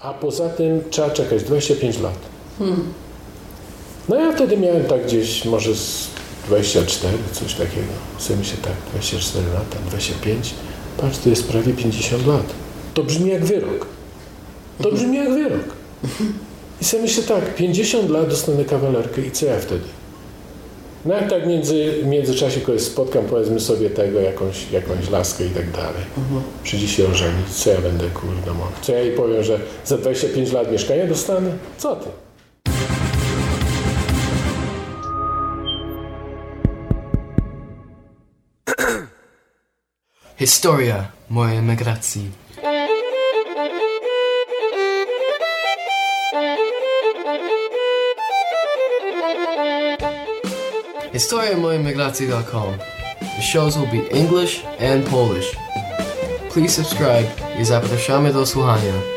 A poza tym trzeba czekać 25 lat. No ja wtedy miałem tak gdzieś może z 24, coś takiego. Sobie myślę tak, 24 lata, 25. Patrz, to jest prawie 50 lat. To brzmi jak wyrok. To brzmi jak wyrok. I sobie myślę tak, 50 lat dostanę kawalerkę i co ja wtedy? No jak tak między, w międzyczasie kogoś spotkam, powiedzmy sobie tego, jakąś, jakąś laskę i tak dalej. Przyjdzie się ożenić, co ja będę kurde mógł? Co ja jej powiem, że za 25 lat mieszkania dostanę? Co ty? Historia mojej emigracji. Historia mojej emigracji.com. The shows will be English and Polish. Please subscribe i zapraszamy do słuchania.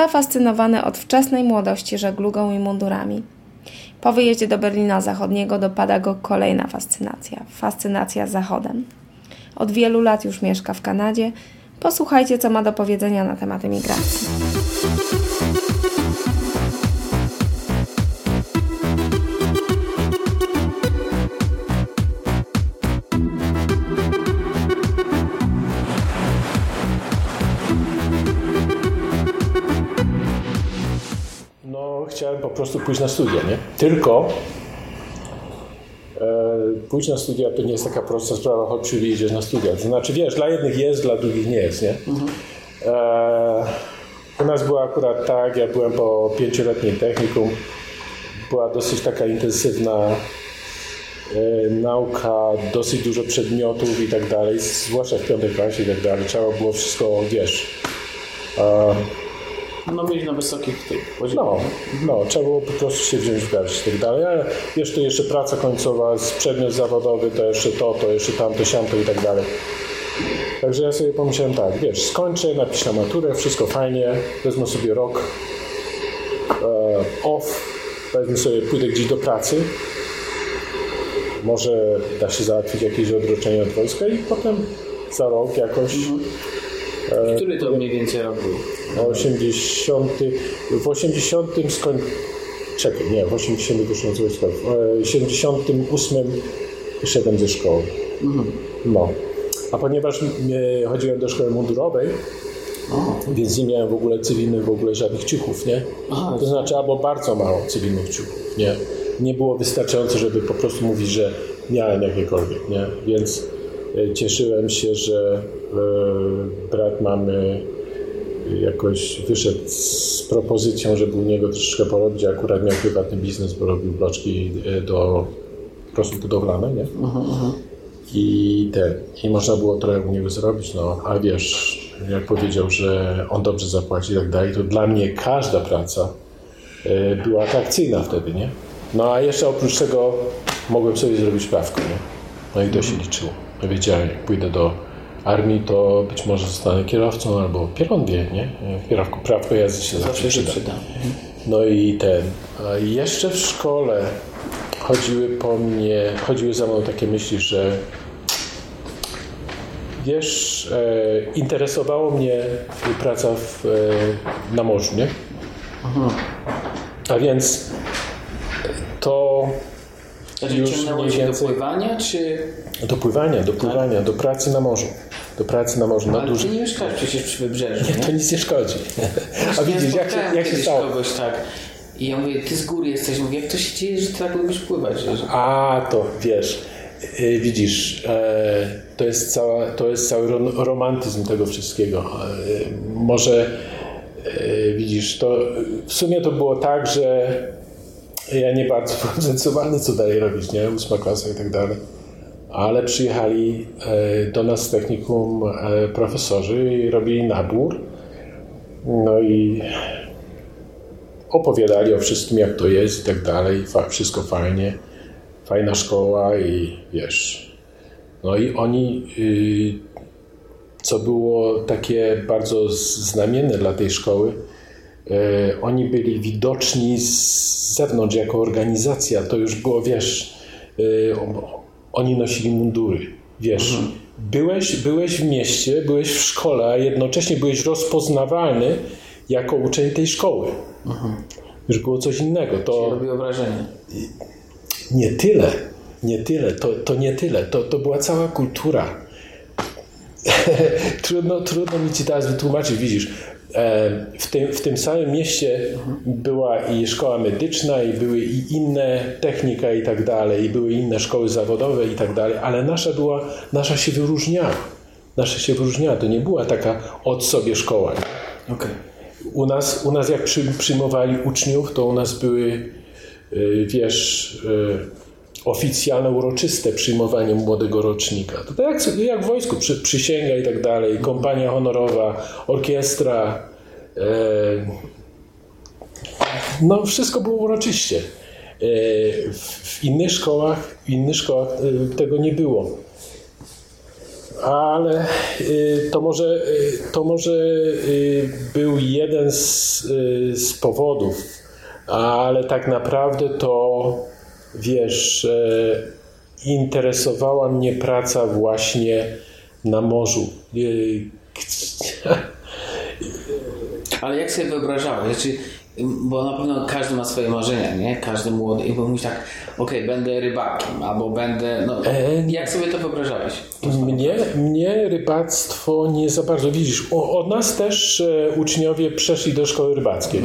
Zafascynowany od wczesnej młodości żeglugą i mundurami. Po wyjeździe do Berlina Zachodniego dopada go kolejna fascynacja fascynacja Zachodem. Od wielu lat już mieszka w Kanadzie. Posłuchajcie, co ma do powiedzenia na temat emigracji. Prostu pójść na studia, nie? Tylko e, pójść na studia to nie jest taka prosta sprawa, chodź czyli idziesz na studia. To znaczy, wiesz, dla jednych jest, dla drugich nie jest, nie? E, u nas było akurat tak, ja byłem po pięcioletniej technikum, była dosyć taka intensywna e, nauka, dosyć dużo przedmiotów i tak dalej, zwłaszcza w piątej klasie i tak dalej. Trzeba było wszystko, wiesz, e, No mieć na wysokich tych poziomach. no, no, trzeba było po prostu się wziąć w garść i tak dalej, ale to jeszcze praca końcowa, przedmiot zawodowy, to jeszcze to, to jeszcze tamto, siamto i tak dalej. Także ja sobie pomyślałem tak, wiesz, skończę, napiszę maturę, wszystko fajnie, wezmę sobie rok e, off, wezmę sobie, pójdę gdzieś do pracy, może da się załatwić jakieś odroczenie od wojska i potem za rok jakoś Który to mniej więcej rok był? 80, w 80 skoń... Czekaj, nie, w 80 wyszłem z wojska. W e, 78 wyszedłem ze szkoły. No. A ponieważ e, chodziłem do szkoły mundurowej, więc nie miałem w ogóle cywilnych w ogóle żadnych ciuchów, nie? Aha. To znaczy albo bardzo mało cywilnych ciuchów, nie? Nie było wystarczająco, żeby po prostu mówić, że miałem jakiekolwiek, nie? Więc e, cieszyłem się, że e, brat mamy jakoś wyszedł z propozycją, żeby u niego troszeczkę porobić, a akurat miał prywatny biznes, bo robił bloczki e, do prostu budowlane, nie? I ten, i można było trochę u niego zrobić, no, a wiesz, jak powiedział, że on dobrze zapłaci i tak dalej, to dla mnie każda praca e, była atrakcyjna wtedy, nie? No a jeszcze oprócz tego mogłem sobie zrobić prawko, nie? No i to się liczyło. Ja wiedziałem, jak pójdę do armii, to być może zostanę kierowcą albo pieron wie, nie? Prawko, prawko jazdy się zawsze Zawsze się przyda. przyda. No i ten. A jeszcze w szkole chodziły po mnie, chodziły za mną takie myśli, że wiesz, e, interesowało mnie praca w, e, na morzu, nie? A więc to Mniej cię do pływania, czy... do pływania, do pływania, do pracy na morzu. Do pracy na morzu, na Ale ty dużym. nie mieszkasz przecież przy wybrzeżu, nie? To nic nie szkodzi. A widzisz, jak się, jak się stało? kogoś tak. I ja mówię, ty z góry jesteś. Mówię, jak to się dzieje, że ty tak lubisz pływać? Że... A, to wiesz, y, widzisz, e, to jest, cała, to jest cały ro- romantyzm tego wszystkiego. E, może e, widzisz, to w sumie to było tak, że ja nie bardzo byłem co dalej robić, nie? Ósma klasa i tak dalej. Ale przyjechali e, do nas z technikum e, profesorzy i robili nabór. No i opowiadali o wszystkim, jak to jest i tak dalej. Wszystko fajnie. Fajna szkoła i wiesz. No i oni, y, co było takie bardzo znamienne dla tej szkoły, oni byli widoczni z zewnątrz jako organizacja. To już było, wiesz, o- oni nosili mundury. Wiesz, byłeś, byłeś w mieście, byłeś w szkole, a jednocześnie byłeś rozpoznawalny jako uczeń tej szkoły. Już było coś innego. To Robiło wrażenie. nie tyle, nie tyle, to, to nie tyle, to, to była cała kultura. trudno, trudno mi ci teraz wytłumaczyć, widzisz, e, w tym, w tym samym mieście była i szkoła medyczna, i były i inne technika i tak dalej, i były inne szkoły zawodowe i tak dalej, ale nasza była, nasza się wyróżniała. Nasza się wyróżniała, to nie była taka od sobie szkoła. Okej. U nas, u nas jak przy, przyjmowali uczniów, to u nas były, y, wiesz, y, oficjalne, uroczyste przyjmowanie młodego rocznika. To tak jak, jak w wojsku, przy, przysięga i tak dalej, kompania honorowa, orkiestra. e, no wszystko było uroczyście. E, w, w innych szkołach, w innych szkołach e, tego nie było ale y, to może, y, to może y, był jeden z, z powodów, ale tak naprawdę to wiesz, e, interesowała mnie praca właśnie na morzu. Y, Ale jak sobie wyobrażałeś? Znaczy, bo na pewno każdy ma swoje marzenia, nie? Każdy młody. I mówi tak, okej, będę rybakiem, albo będę... No, E, jak sobie to wyobrażałeś? Mnie, mnie rybactwo nie za bardzo widzisz. O, od nas też e, uczniowie przeszli do szkoły rybackiej.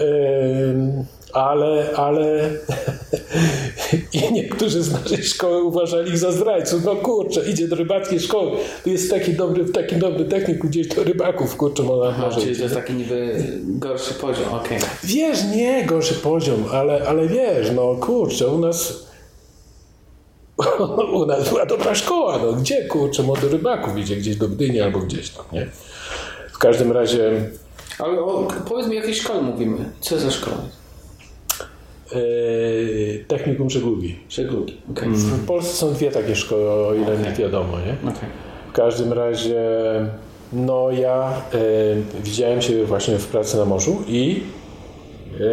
Em, ale, ale i niektórzy z naszej szkoły uważali ich za zdrajców. No kurczę, idzie do rybackiej szkoły. To jest taki dobry, taki dobry technik, gdzieś do rybaków, kurczę, można A, może czyli to jest taki niby gorszy poziom, okej. Wiesz, nie gorszy poziom, ale, ale wiesz, no kurczę, u nas u nas była dobra szkoła, no gdzie kurczę, młody rybaków idzie gdzieś do Gdyni albo gdzieś tam, nie? W każdym razie Ale o, powiedz mi, o jakiej szkole mówimy? Co za szkoła? E, technikum żeglugi. Żeglugi, okej. W Polsce są dwie takie szkoły, o ile mi wiadomo, nie? Okej. W każdym razie, no ja e, widziałem się właśnie w pracy na morzu i e,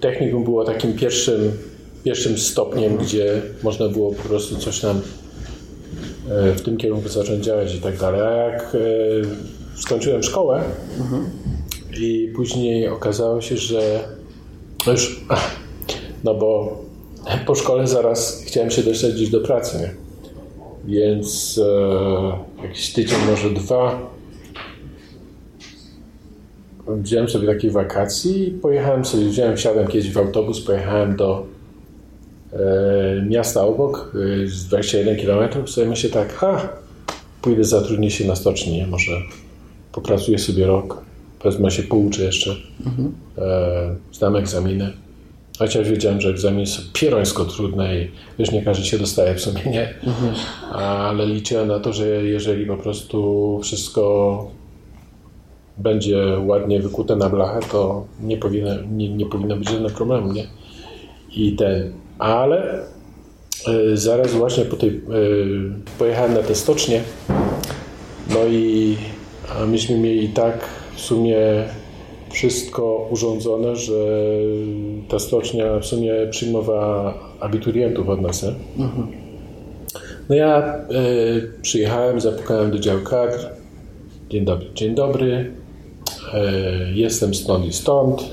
technikum było takim pierwszym, pierwszym stopniem, gdzie można było po prostu coś tam e, w tym kierunku zacząć działać i tak dalej. A jak e, skończyłem szkołę i później okazało się, że no już, no bo po szkole zaraz chciałem się dostać do pracy, nie? Więc e, jakiś tydzień, może dwa, wziąłem sobie takiej wakacji i pojechałem sobie, wziąłem, wsiadłem kiedyś w autobus, pojechałem do e, miasta obok, e, z 21 km, sobie myślę tak, ha, pójdę zatrudnię się na stoczni, może popracuję sobie rok, wezmę się, pouczę jeszcze, e, zdam egzaminy. Chociaż wiedziałem, że egzaminy są pierońsko trudne i wiesz, nie każdy się dostaje w sumie, nie? Ale liczyłem na to, że jeżeli po prostu wszystko będzie ładnie wykute na blachę, to nie powinno, nie, nie powinno być żadnego problemu, nie? I ten, ale y, zaraz właśnie po tej, y, pojechałem na tę stocznię, no i a myśmy mieli tak w sumie wszystko urządzone, że ta stocznia w sumie przyjmowała abiturientów od nas, nie? No ja y, przyjechałem, zapukałem do działu kadr. Dzień dobry, dzień dobry. E, jestem stąd i stąd.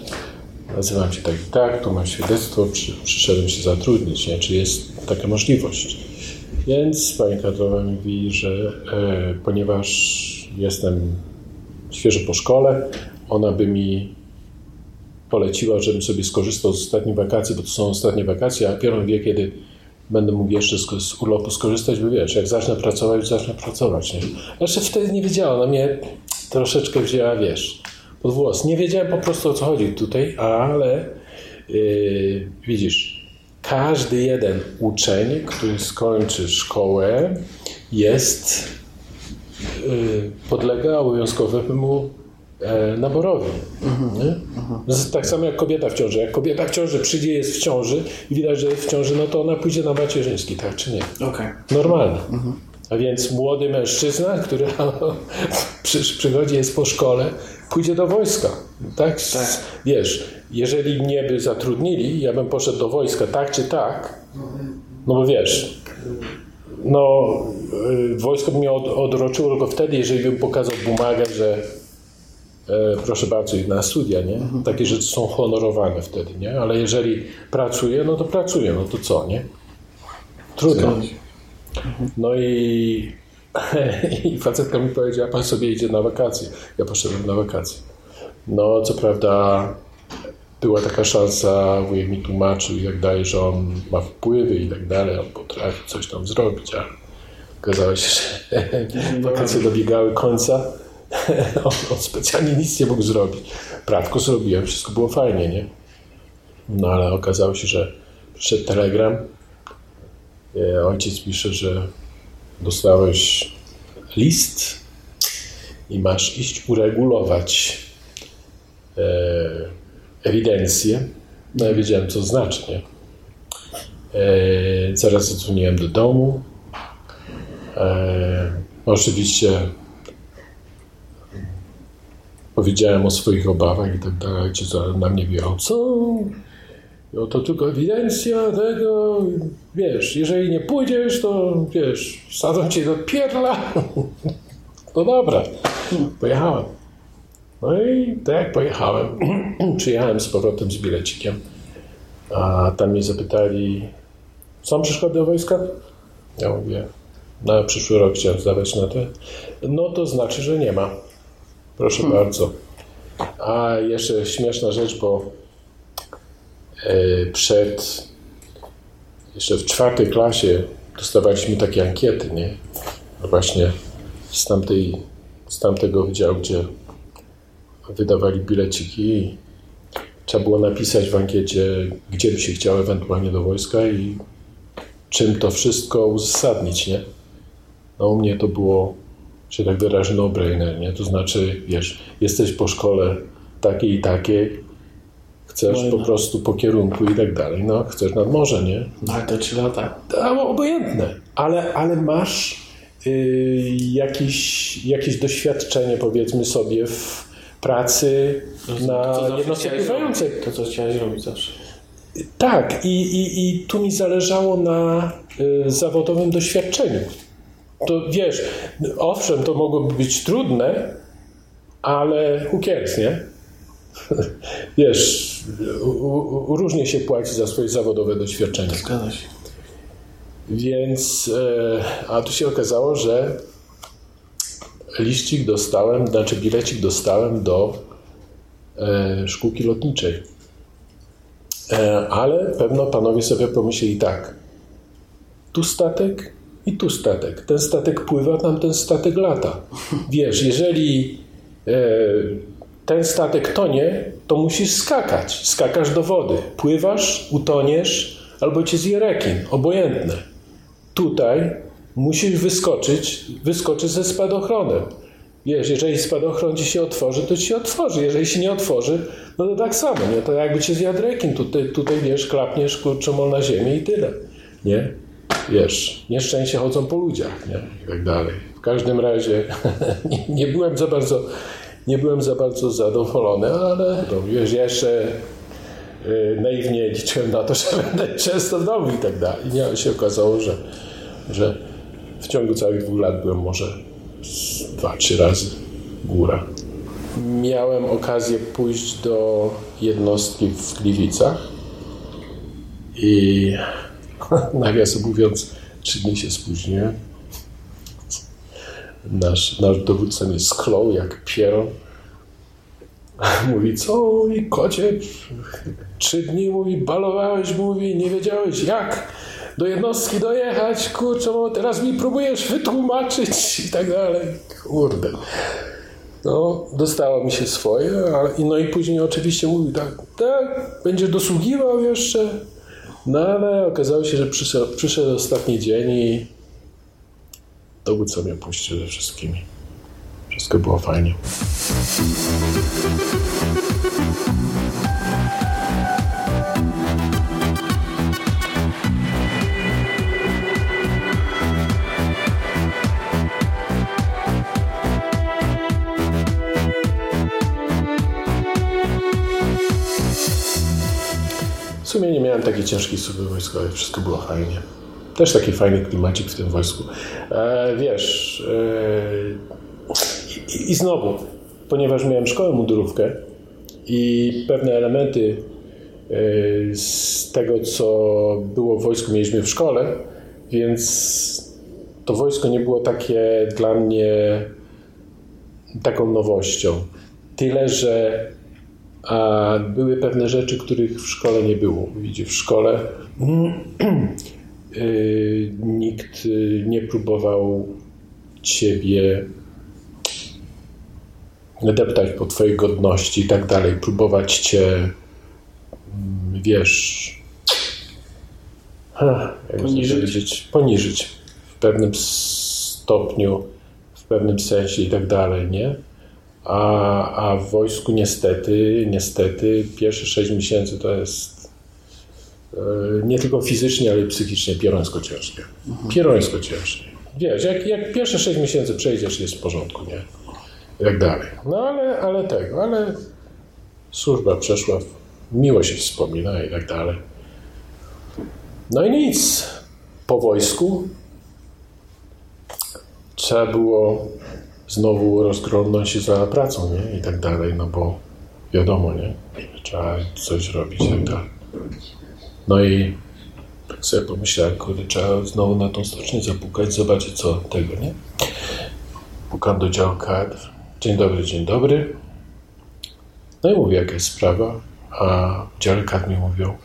Nazywam się tak i tak, tu mam świadectwo, przy, przyszedłem się zatrudnić, nie? czy jest taka możliwość. Więc pani kadrowa mówi, że e, ponieważ jestem świeżo po szkole, ona by mi poleciła, żebym sobie skorzystał z ostatnich wakacji, bo to są ostatnie wakacje, a dopiero wie, kiedy będę mógł jeszcze z, z urlopu skorzystać, bo wiesz, jak zacznę pracować, zacznę pracować. Nie? Znaczy wtedy nie wiedziała, ona mnie troszeczkę wzięła, wiesz, pod włos. Nie wiedziałem po prostu o co chodzi tutaj, ale yy, widzisz, każdy jeden uczeń, który skończy szkołę, jest, podlega obowiązkowemu e, naborowi. nie? To jest Tak samo jak kobieta w ciąży. Jak kobieta w ciąży przyjdzie, jest w ciąży i widać, że jest w ciąży, no to ona pójdzie na macierzyński, tak czy nie? Okej. Normalne. A więc młody mężczyzna, który przy, przychodzi, jest po szkole, pójdzie do wojska. Tak? S- Wiesz, jeżeli mnie by zatrudnili, ja bym poszedł do wojska, tak czy tak, no bo wiesz, no y, wojsko by mnie od, odroczyło tylko wtedy, jeżeli bym pokazał bumagę, że e, proszę bardzo, idę na studia, nie? Takie rzeczy są honorowane wtedy, nie? Ale jeżeli pracuję, no to pracuję, no to co, nie? Trudno. No i, i facetka mi powiedziała, pan sobie idzie na wakacje. Ja poszedłem na wakacje. No, co prawda była taka szansa, wujek mi tłumaczył i tak dalej, że on ma wpływy i tak dalej, on potrafi coś tam zrobić, ale okazało się, że wakacje dobiegały końca. On, on specjalnie nic nie mógł zrobić. Prawko zrobiłem, wszystko było fajnie, nie? No ale okazało się, że przyszedł telegram, E, Ojciec pisze, że dostałeś list i masz iść uregulować e, ewidencję. No ja wiedziałem, co to znaczy, nie? E, zaraz zadzwoniłem do domu. E, oczywiście powiedziałem o swoich obawach i tak dalej. Ojciec na mnie wjechał, co? No to tylko ewidencja tego, wiesz, jeżeli nie pójdziesz, to wiesz, sadzą cię do pierla. No dobra, pojechałem. No i tak jak pojechałem, przyjechałem z powrotem z bilecikiem, a tam mnie zapytali, są przeszkody do wojska? Ja mówię, na przyszły rok chciałem zdawać na to. No to znaczy, że nie ma. Proszę bardzo. A jeszcze śmieszna rzecz, bo e, przed jeszcze w czwartej klasie dostawaliśmy takie ankiety, nie? No Właśnie z, tamtej, z tamtego wydziału, gdzie wydawali bileciki i trzeba było napisać w ankiecie, gdzie by się chciał ewentualnie do wojska i czym to wszystko uzasadnić, nie? No u mnie to było, że tak wyrażę, no-brainer, nie? To znaczy, wiesz, jesteś po szkole takiej i takiej, chcesz po prostu po kierunku i tak dalej, no, chcesz nad morze, nie? No ale to trzy lata. A, obojętne, ale, ale masz y, jakieś, jakieś doświadczenie, powiedzmy sobie, w pracy na To zawsze jednostce pływającej. To, co chciałeś robić zawsze. Tak, i, i, i tu mi zależało na y, zawodowym doświadczeniu. To wiesz, owszem, to mogłoby być trudne, ale who cares, nie? Wiesz, u, u, różnie się płaci za swoje zawodowe doświadczenie. Zgadza się. Więc, e, a tu się okazało, że liścik dostałem, znaczy bilecik dostałem do e, szkółki lotniczej. E, ale pewno panowie sobie pomyśleli tak, tu statek i tu statek. Ten statek pływa, tamten statek lata. Wiesz, jeżeli e, ten statek tonie, to musisz skakać. Skakasz do wody. Pływasz, utoniesz, albo cię zje rekin. Obojętne. Tutaj musisz wyskoczyć, wyskoczyć ze spadochronem. Wiesz, jeżeli spadochron ci się otworzy, to ci się otworzy. Jeżeli się nie otworzy, no to tak samo, nie? To jakby cię zjadł rekin. Tutaj, tutaj wiesz, klapniesz kurczą na ziemię i tyle, nie? Wiesz, nieszczęście chodzą po ludziach, nie? I tak dalej. W każdym razie nie, nie byłem za bardzo, nie byłem za bardzo zadowolony, ale no, wiesz, jeszcze y, naiwnie liczyłem na to, że będę często w domu i tak dalej. I się okazało, że, że w ciągu całych dwóch lat byłem może dwa, trzy razy góra. Miałem okazję pójść do jednostki w Gliwicach i nawiasem mówiąc, trzy dni się spóźniłem. Nasz, nasz dowódca mnie sklął jak pieron. Mówi, co mówi, kocie, trzy dni, mówi, balowałeś, mówi, nie wiedziałeś jak do jednostki dojechać, kurczę, no teraz mi próbujesz wytłumaczyć i tak dalej. Kurde. No, dostało mi się swoje, ale, no i później oczywiście mówił, tak, tak, będziesz dosługiwał jeszcze. No ale okazało się, że przyszedł, przyszedł ostatni dzień i dowód sobie puścił ze wszystkimi. Wszystko było fajnie. Miałem takiej ciężkiej służby wojskowej, wszystko było fajnie. Też taki fajny klimacik w tym wojsku. E, wiesz, e, i, i znowu, ponieważ miałem szkołę mundurówkę i pewne elementy e, z tego, co było w wojsku, mieliśmy w szkole, więc to wojsko nie było takie dla mnie taką nowością. Tyle, że a były pewne rzeczy, których w szkole nie było. Widzicie, w szkole yy, nikt yy, nie próbował ciebie deptać po twojej godności i tak dalej, próbować cię, mm, wiesz, ha, Poniżyć. poniżyć w pewnym stopniu, w pewnym sensie i tak dalej, nie? A, a w wojsku niestety, niestety pierwsze 6 miesięcy to jest e, nie tylko fizycznie, ale i psychicznie pierońsko ciężkie. Pierońsko ciężkie. Wiesz, jak, jak pierwsze 6 miesięcy przejdziesz, jest w porządku, nie? I tak dalej. No ale, ale tego, ale służba przeszła, miło się wspomina i tak dalej. No i nic. Po wojsku trzeba było znowu rozglądnąć się za pracą, nie? I tak dalej, no bo wiadomo, nie? Trzeba coś robić tak dalej. No i tak sobie pomyślałem, kurde, trzeba znowu na tą stocznię zapukać, zobaczyć co tego, nie? Pukam do działu kadr. Dzień dobry, dzień dobry. No i mówię, jaka jest sprawa, a dziale kadr mi mówią,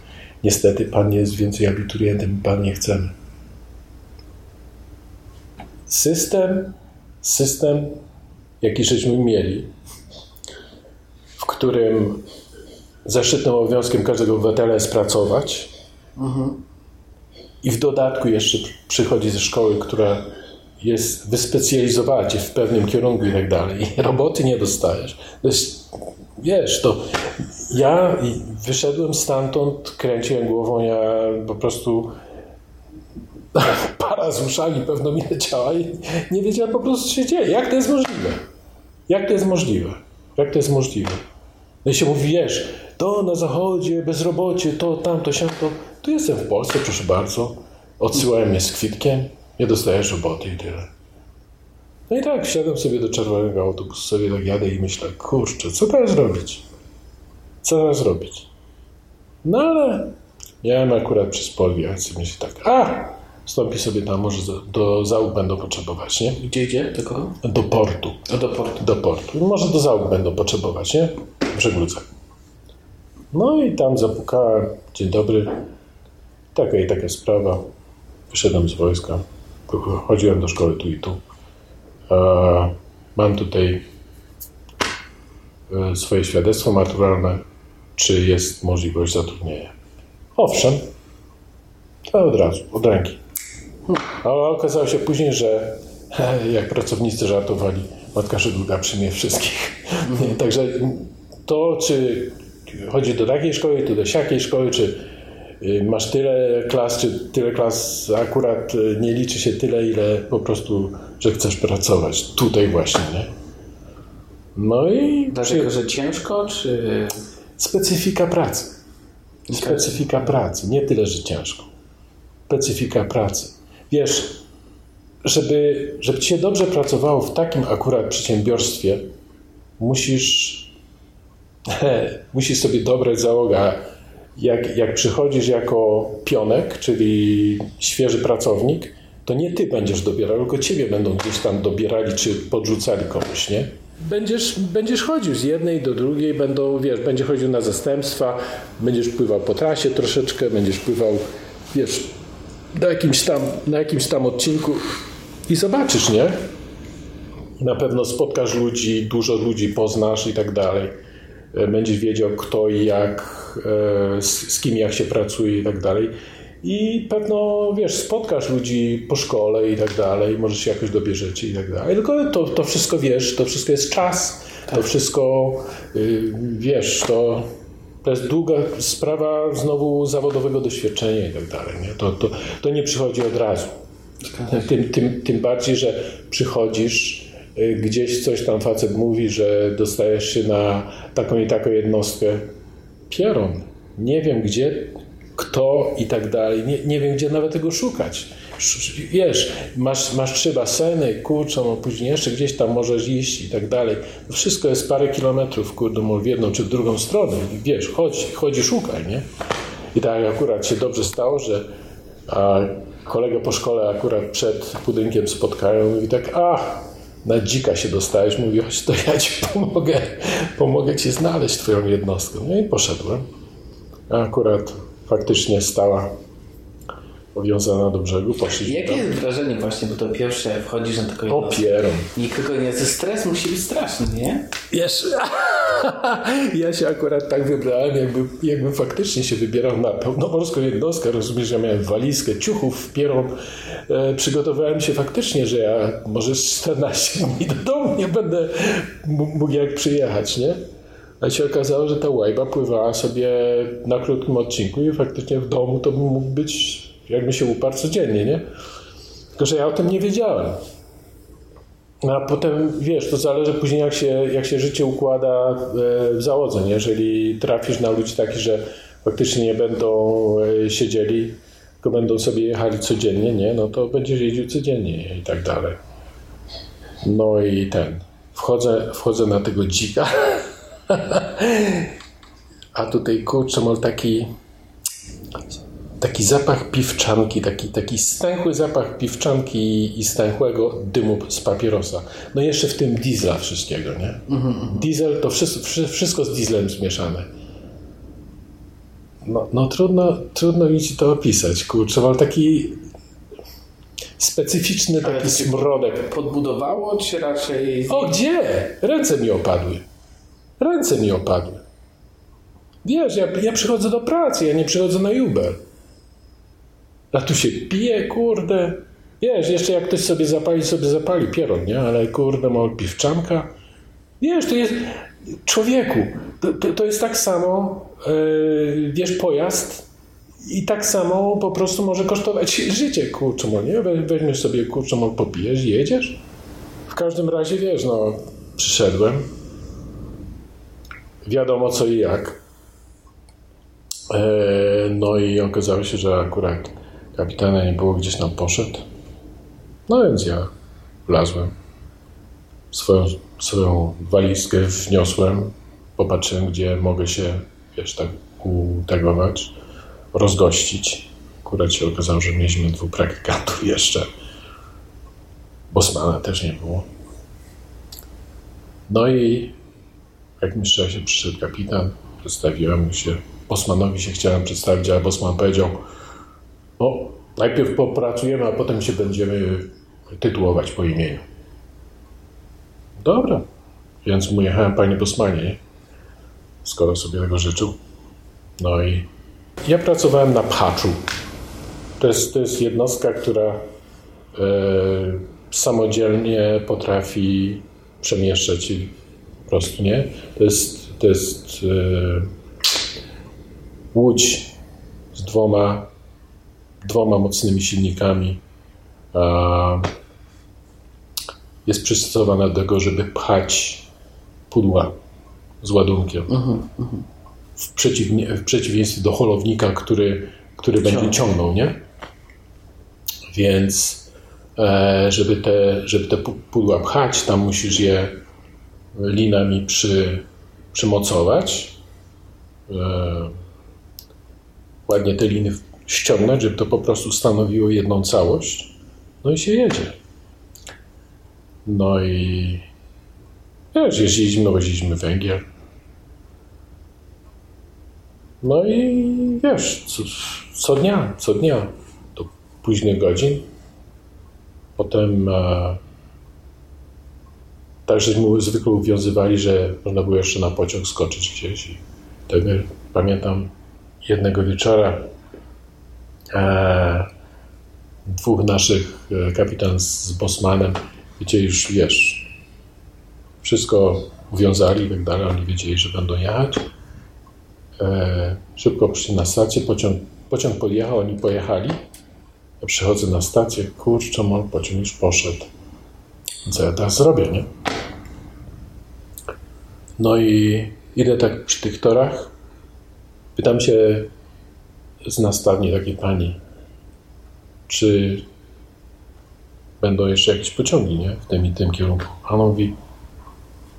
niestety pan nie jest więcej abiturientem, pan nie chcemy. System system, jaki żeśmy mieli, w którym zaszczytnym obowiązkiem każdego obywatela jest pracować i w dodatku jeszcze przychodzi ze szkoły, która jest wyspecjalizowała cię w pewnym kierunku i tak dalej. Roboty nie dostajesz. To jest, wiesz, to ja wyszedłem stamtąd, kręciłem głową, ja po prostu para z uszami pewno mi leciała i nie wiedziałem po prostu, co się dzieje. Jak to jest możliwe? Jak to jest możliwe? Jak to jest możliwe? No i się mówi, wiesz, to na zachodzie, bezrobocie, to, tamto, siamto. Tu jestem w Polsce, proszę bardzo. Odsyłałem mnie z kwitkiem, nie dostajesz roboty i tyle. No i tak, wsiadam sobie do czerwonego autobusu, sobie tak jadę i myślę, kurczę, co teraz robić? Co teraz robić? No ale miałem akurat przez Polwiacy, myślę tak, a, wstąpi sobie tam, może do, załóg będą potrzebować, nie? Gdzie idzie? Do kogo? Do portu. A do portu. Do portu. Może do załóg będą potrzebować, nie? W żegludze. No i tam zapukałem. Dzień dobry. Taka i taka sprawa. Wyszedłem z wojska. Chodziłem do szkoły tu i tu. Mam tutaj e, swoje świadectwo maturalne. Czy jest możliwość zatrudnienia? Owszem. To od razu, od ręki. Ale okazało się później, że jak pracownicy żartowali, matka żegluga przyjmie wszystkich. Także to, czy chodzi do takiej szkoły, czy do siakiej szkoły, czy y, masz tyle klas, czy tyle klas, akurat y, nie liczy się tyle, ile po prostu, że chcesz pracować. Tutaj właśnie, nie? No i Dlatego, że ciężko, czy... specyfika pracy. Specyfika pracy, nie tyle, że ciężko. Specyfika pracy. Wiesz, żeby, żeby ci się dobrze pracowało w takim akurat przedsiębiorstwie, musisz, musisz sobie dobrać załogę. Jak, jak przychodzisz jako pionek, czyli świeży pracownik, to nie ty będziesz dobierał, tylko ciebie będą gdzieś tam dobierali czy podrzucali komuś, nie? Będziesz, będziesz chodził z jednej do drugiej, będą, wiesz, będzie chodził na zastępstwa, będziesz pływał po trasie troszeczkę, będziesz pływał, wiesz, na jakimś tam, na jakimś tam odcinku i zobaczysz, nie? na pewno spotkasz ludzi, dużo ludzi poznasz i tak dalej. E, Będziesz wiedział kto i jak, e, z, z kim jak się pracuje i tak dalej. I pewno, wiesz, spotkasz ludzi po szkole i tak dalej, może się jakoś dobierzecie i tak dalej. Tylko to, to wszystko, wiesz, to wszystko jest czas. To wszystko, y, wiesz, to, to jest długa sprawa znowu zawodowego doświadczenia i tak dalej. Nie? To, to, to nie przychodzi od razu. Tym, tym, tym bardziej, że przychodzisz, y, gdzieś coś tam facet mówi, że dostajesz się na taką i taką jednostkę. Pieron. Nie wiem gdzie, kto i tak dalej. Nie, nie wiem gdzie nawet tego szukać. Sz- Wiesz, masz, masz trzy baseny, kurczę, no później jeszcze gdzieś tam możesz iść i tak dalej. To wszystko jest parę kilometrów, kurde, w jedną czy w drugą stronę. I Wiesz, chodź, chodź szukaj, nie? I tak akurat się dobrze stało, że a po szkole akurat przed budynkiem spotkają i tak, a na dzika się dostajesz, mówi, chodź to ja ci pomogę, pomogę ci znaleźć twoją jednostkę. No i poszedłem. A akurat faktycznie stała powiązana do brzegu, poszliśmy Jakie tam. jest wrażenie właśnie, bo to pierwsze wchodzisz na taką jednostkę. Opieram. Nikogo nie, to stres musi być straszny, nie? Wiesz, ja się akurat tak wybrałem, jakby, jakby faktycznie się wybierał na pełnomorską jednostkę. Rozumiesz, ja miałem walizkę, ciuchów, pieron. E, przygotowałem się faktycznie, że ja może z 14 dni do domu nie będę mógł jak przyjechać, nie? A się okazało, że ta łajba pływała sobie na krótkim odcinku i faktycznie w domu to bym mógł być, jakby się uparł codziennie, nie? Tylko, że ja o tym nie wiedziałem. No a potem, wiesz, to zależy później jak się, jak się życie układa e, w załodze, nie? Jeżeli trafisz na ludzi takich, że faktycznie nie będą e, siedzieli, tylko będą sobie jechali codziennie, nie? No to będziesz jeździł codziennie i tak dalej. No i ten, wchodzę, wchodzę na tego dzika, a tutaj kurczę, mam taki taki zapach piwczanki, taki, taki stęchły zapach piwczanki i stęchłego dymu z papierosa. No i jeszcze w tym diesla wszystkiego, nie? Diesel to wszystko, wszy- wszystko z dieslem zmieszane. No, no trudno, trudno mi ci to opisać, kurczę, mam taki specyficzny Ale taki cię- smrodek. Podbudowało, czy raczej... O, gdzie? Ręce mi opadły. Ręce mi opadły. Wiesz, ja, ja przychodzę do pracy, ja nie przychodzę na Uber. A tu się pije, kurde. Wiesz, jeszcze jak ktoś sobie zapali, sobie zapali pieron, nie? Ale kurde, ma piwczanka. Wiesz, to jest... Człowieku, to, to, to jest tak samo, yy, wiesz, pojazd i tak samo po prostu może kosztować życie, kurczę, nie? We- Weźmiesz sobie, kurczę, popijesz i jedziesz. W każdym razie, wiesz, no, przyszedłem. Wiadomo co i jak. E, no i okazało się, że akurat kapitana nie było, gdzieś tam poszedł. No więc ja wlazłem. Swoją, swoją walizkę wniosłem. Popatrzyłem, gdzie mogę się, wiesz, tak utagować, rozgościć. Akurat się okazało, że mieliśmy dwóch praktykantów jeszcze. Bosmana też nie było. No i jak mi szczerze się przyszedł kapitan, przedstawiłem się. Bosmanowi się chciałem przedstawić, ale Bosman powiedział, no najpierw popracujemy, a potem się będziemy tytułować po imieniu. Dobra, więc mu jechałem, panie Bosmanie, skoro sobie tego życzył. No i ja pracowałem na Paczu. To jest, to jest jednostka, która e, samodzielnie potrafi przemieszczać się po prostu, nie? To jest, to jest e, łódź z dwoma, dwoma mocnymi silnikami. Jest przystosowana do tego, żeby pchać pudła z ładunkiem. W, przeciwnie, w przeciwieństwie do holownika, który, który będzie ciągnął, nie? Więc e, żeby, te, żeby te pu- pudła pchać, tam musisz je linami przy, przymocować. E, ładnie te liny ściągnąć, żeby to po prostu stanowiło jedną całość. No i się jedzie. No i wiesz, jeździliśmy, woziliśmy węgiel. No i wiesz, co, co dnia, co dnia do późnych godzin. Potem e, tak żeśmy zwykle uwiązywali, że można było jeszcze na pociąg skoczyć gdzieś. I wtedy pamiętam jednego wieczora dwóch naszych, e, kapitan z Bosmanem, wiecie, już wiesz, wszystko uwiązali i tak dalej, oni wiedzieli, że będą jechać. E, szybko przyszli na stację, pociąg, pociąg podjechał, oni pojechali. Ja przychodzę na stację, kurczę, mój pociąg już poszedł. Co ja teraz zrobię, nie? No i idę tak przy tych torach. Pytam się z nastawni takiej pani, czy będą jeszcze jakieś pociągi, nie? W tym i tym kierunku. Ona mówi,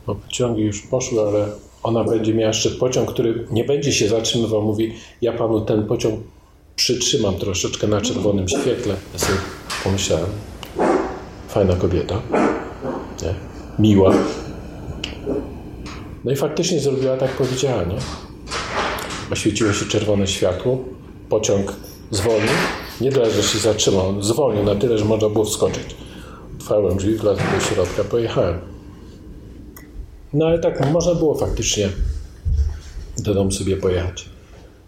no pociągi już poszły, ale ona będzie miała jeszcze pociąg, który nie będzie się zatrzymywał. Mówi, ja panu ten pociąg przytrzymam troszeczkę na czerwonym świetle. Ja sobie pomyślałem, fajna kobieta, nie? miła. No i faktycznie zrobiła tak, powiedziała, nie? Oświeciło się czerwone światło, pociąg zwolnił, nie tyle, że się zatrzymał, zwolnił na tyle, że można było wskoczyć. Otwarłem drzwi, wlazłem do środka, pojechałem. No ale tak, można było faktycznie do domu sobie pojechać.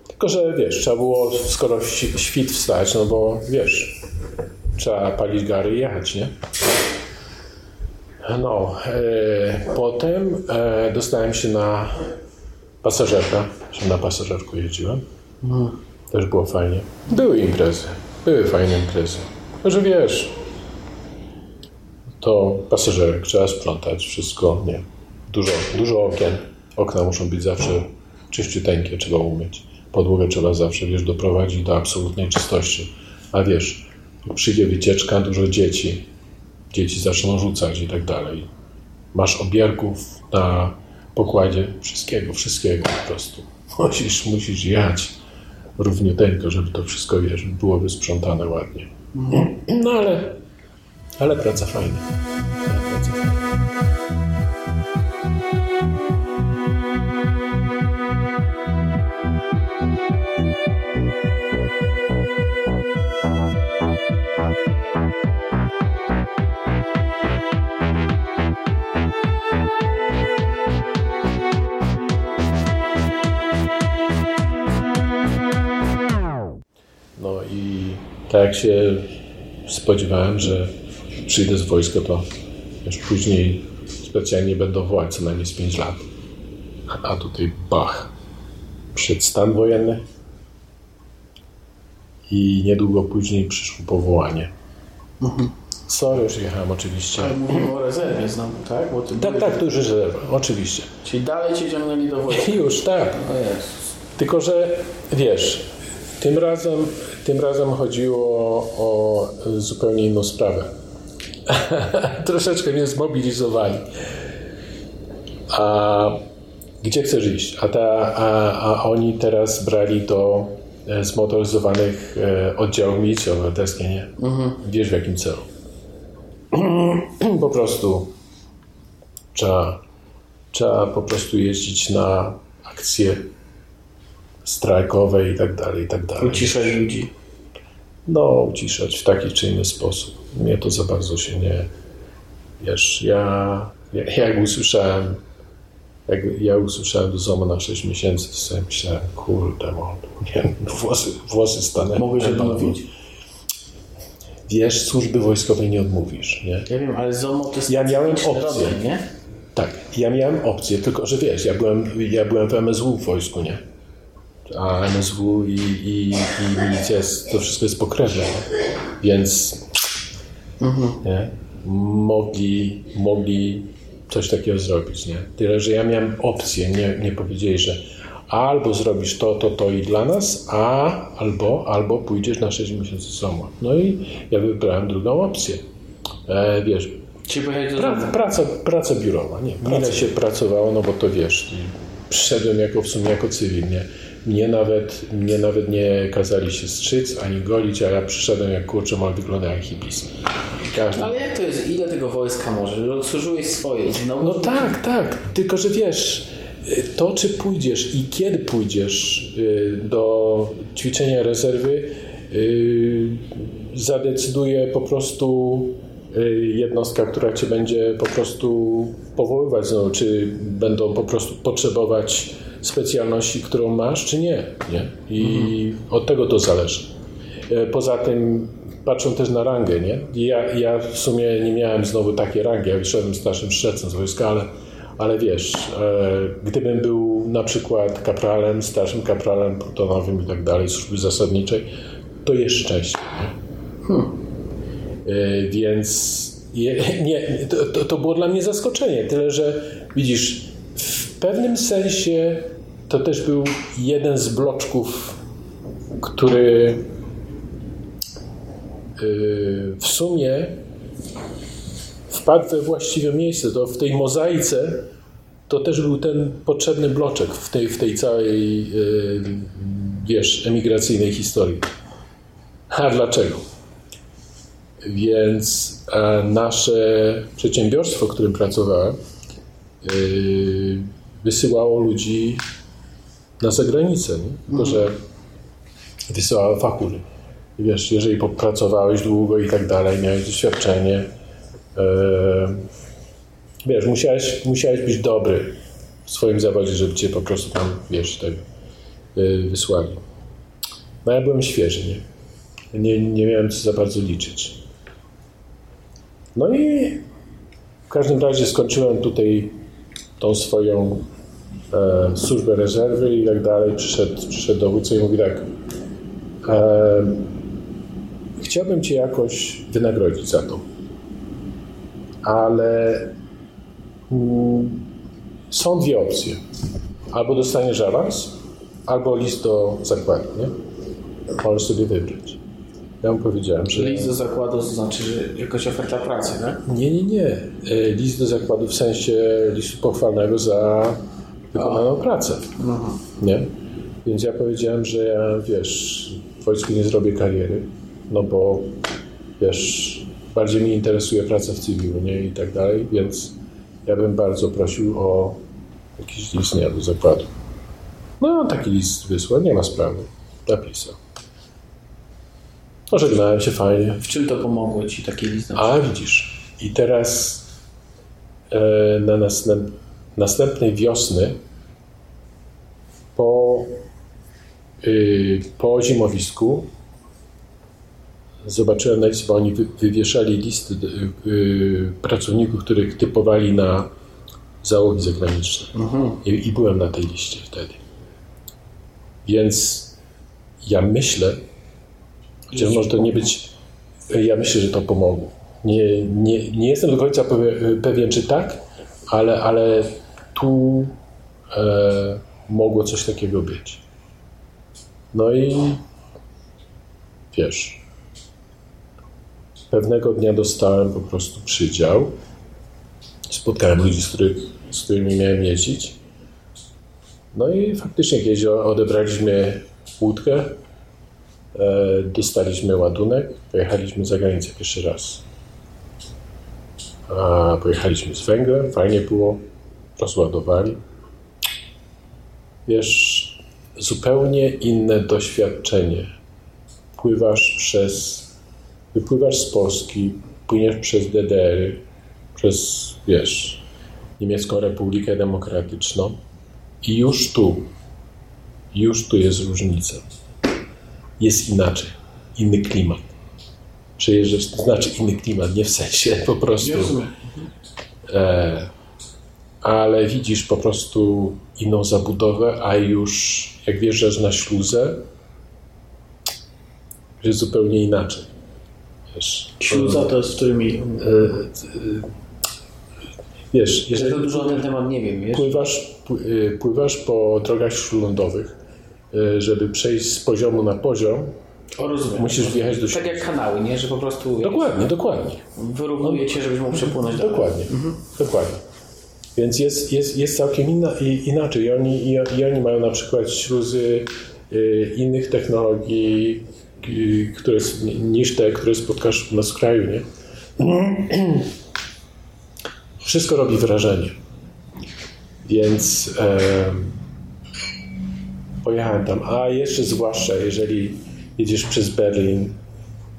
Tylko, że wiesz, trzeba było skoro świt wstać, no bo wiesz, trzeba palić gary i jechać, nie? No, e, potem e, dostałem się na pasażerka, że na pasażerku jeździłem. Też było fajnie. Były imprezy, były fajne imprezy. Tylko, że wiesz, to pasażerek trzeba sprzątać, wszystko, nie. Dużo, dużo okien. Okna muszą być zawsze czyściuteńkie, trzeba umyć. Podłogę trzeba zawsze, wiesz, doprowadzić do absolutnej czystości. A wiesz, przyjdzie wycieczka, dużo dzieci, dzieci zaczną rzucać i tak dalej. Masz obierków na pokładzie, wszystkiego, wszystkiego po prostu. Musisz, musisz jechać równiuteńko, żeby to wszystko, wiesz, było wysprzątane ładnie. No ale, ale praca fajna. Ale praca fajna. Tak jak się spodziewałem, że przyjdę z wojska, to już później specjalnie będą wołać co najmniej z 5 lat. A tutaj bach. Przed stan wojenny i niedługo później przyszło powołanie. Sorry, już jechałem oczywiście. Ale mówimy o rezerwie znowu, tak? Bo ty Tak, byłeś- tak, tu już rezerwa, oczywiście. Czyli dalej cię ciągnęli do wojska. Już, tak. Tylko, że wiesz, tym razem, tym razem chodziło o zupełnie inną sprawę. Troszeczkę mnie zmobilizowali. A gdzie chcesz iść? A, ta, a, a oni teraz brali do e, zmotoryzowanych e, oddziałów milicji obywatelskiej, nie? Wiesz w jakim celu. po prostu trzeba, trzeba po prostu jeździć na akcje strajkowe i tak dalej, i tak dalej. Uciszać ludzi. No, uciszać w taki czy inny sposób. Mnie to za bardzo się nie... Wiesz, ja, ja jak usłyszałem jak ja usłyszałem do ZOMO na 6 miesięcy, to sobie myślałem, kurde, mo, nie, włosy, włosy stanęły. Mogłeś odmówić? Wiesz, służby wojskowej nie odmówisz, nie? Ja wiem, ale ZOMO to jest Ja miałem opcję. nie? Tak, ja miałem opcję, tylko że wiesz, ja byłem, ja byłem w MSW w wojsku, nie? A MSW i, i, i milicja, jest, to wszystko jest pokrewne, więc nie? Mogli, mogli coś takiego zrobić, nie? Tyle, że ja miałem opcję, nie, nie powiedzieli, że albo zrobisz to, to, to i dla nas, a albo, albo pójdziesz na 6 miesięcy SOMO. No i ja wybrałem drugą opcję. E, wiesz, Czy do Praca, praca, biurowa, nie. Ile się pracowało, no bo to wiesz, przyszedłem jako w sumie jako cywil, nie. Mnie nawet, mnie nawet nie kazali się strzyc ani golić, a ja przyszedłem jak kurczę, mal wygląda jak hipis. Każdy. Ale jak to jest? Ile tego wojska może? Odsłużyłeś swoje znowu... No tak, tak. Tylko, że wiesz, to czy pójdziesz i kiedy pójdziesz y, do ćwiczenia rezerwy, y, zadecyduje po prostu y, jednostka, która cię będzie po prostu powoływać znowu, czy będą po prostu potrzebować specjalności, którą masz, czy nie. nie? I od tego to zależy. Y, Poza tym patrzą też na rangę, nie? Ja, ja w sumie nie miałem znowu takiej rangi, ja wyszedłem starszym strzelcem z wojska, ale, ale wiesz, e, gdybym był na przykład kapralem, starszym kapralem plutonowym i tak dalej, służby zasadniczej, to jest szczęście. Nie? E, Więc je, nie, to, to, to było dla mnie zaskoczenie. Tyle, że widzisz, pewnym sensie to też był jeden z bloczków, który yy, w sumie wpadł we właściwe miejsce. To w tej mozaice to też był ten potrzebny bloczek w tej, w tej całej, yy, wiesz, emigracyjnej historii. A dlaczego? Więc nasze przedsiębiorstwo, w którym pracowałem, yy, wysyłało ludzi na zagranicę. Nie? Tylko, że wysyłało fachury. I wiesz, jeżeli popracowałeś długo i tak dalej, miałeś doświadczenie, e, wiesz, musiałeś, musiałeś być dobry w swoim zawodzie, żeby cię po prostu tam, wiesz, tak e, wysłali. No ja byłem świeży, nie? Nie, nie miałem co za bardzo liczyć. No i w każdym razie skończyłem tutaj tą swoją e, służbę rezerwy i tak dalej. Przyszedł, przyszedł dowódca i mówi tak, e, chciałbym Cię jakoś wynagrodzić za to, ale mm, są dwie opcje. Albo dostaniesz awans, albo list do zakładu, nie? Możesz sobie wybrać. Ja mu powiedziałem, że... List do zakładu to znaczy, że jakaś oferta pracy, tak? Nie, nie, nie. E, List do zakładu w sensie listu pochwalnego za wykonaną pracę. Nie? Więc ja powiedziałem, że ja, wiesz, w wojsku nie zrobię kariery, no bo, wiesz, bardziej mnie interesuje praca w cywilu, nie? I tak dalej, więc ja bym bardzo prosił o jakiś list, nie, do zakładu. No i on taki list wysłał, nie ma sprawy. Napisał. Pożegnałem się fajnie. W czym to pomogło Ci taki list? A widzisz, i teraz e, na następ, następnej wiosny po, y, po zimowisku zobaczyłem na liście, bo oni wy, wywieszali listy y, pracowników, których typowali na załogi zagraniczne. I, I byłem na tej liście wtedy. Więc ja myślę, Chociaż może to nie być. Ja myślę, że to pomogło. Nie, nie, nie jestem do końca pewie- pewien, czy tak, ale, ale tu e, mogło coś takiego być. No i wiesz, pewnego dnia dostałem po prostu przydział. Spotkałem ludzi, z, których, z którymi miałem jeździć. No i faktycznie kiedyś odebraliśmy łódkę, dostaliśmy ładunek, pojechaliśmy za granicę pierwszy raz. A pojechaliśmy z węglem, fajnie było, rozładowali. Wiesz, zupełnie inne doświadczenie. Pływasz przez, wypływasz z Polski, płyniesz przez DDR, przez, wiesz, Niemiecką Republikę Demokratyczną i już tu, już tu jest różnica jest inaczej, inny klimat. Przejeżdżasz, to znaczy inny klimat, nie w sensie po prostu. E, ale widzisz po prostu inną zabudowę, a już jak wjeżdżasz na śluzę, jest zupełnie inaczej. Wiesz, Śluza to jest w którym miejscu? e, e, wiesz, Ja jeżeli to dużo na ten temat nie wiem, wiesz? pływasz, pły- e, pływasz po drogach śródlądowych, żeby przejść z poziomu na poziom, O, rozumiem. musisz wjechać do Tak środka. jak kanały, nie? Że po prostu Dokładnie, dokładnie. wyrównuje cię, żebyś mógł przepłynąć dalej. Dokładnie, dokładnie. Więc jest, jest, jest całkiem inna, i, inaczej. I oni, i, I oni mają na przykład śluzy y, innych technologii, y, które, niż te, które spotkasz u nas w kraju, nie? Wszystko robi wrażenie. Więc pojechałem tam. A jeszcze zwłaszcza, jeżeli jedziesz przez Berlin,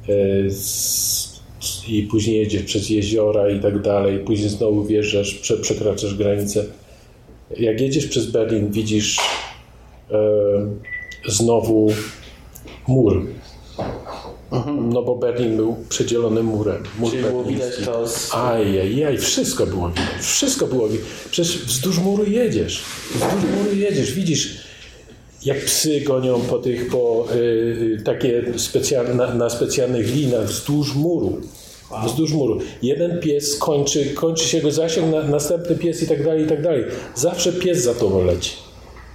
e, z, i później jedziesz przez jeziora i tak dalej, później znowu wjeżdżasz, prze, przekraczasz granicę. Jak jedziesz przez Berlin, widzisz e, znowu mur. No bo Berlin był przedzielony murem. Mur Czyli było widać to z... Ajajaj, wszystko było widać. Wszystko było widać. Przecież wzdłuż muru jedziesz. Wzdłuż muru jedziesz. Widzisz, jak psy gonią po tych, po y, takie specjalne, na, na specjalnych linach wzdłuż muru. Wzdłuż muru. Jeden pies kończy, kończy się jego zasięg, na, następny pies i tak dalej, i tak dalej. Zawsze pies za tobą leci.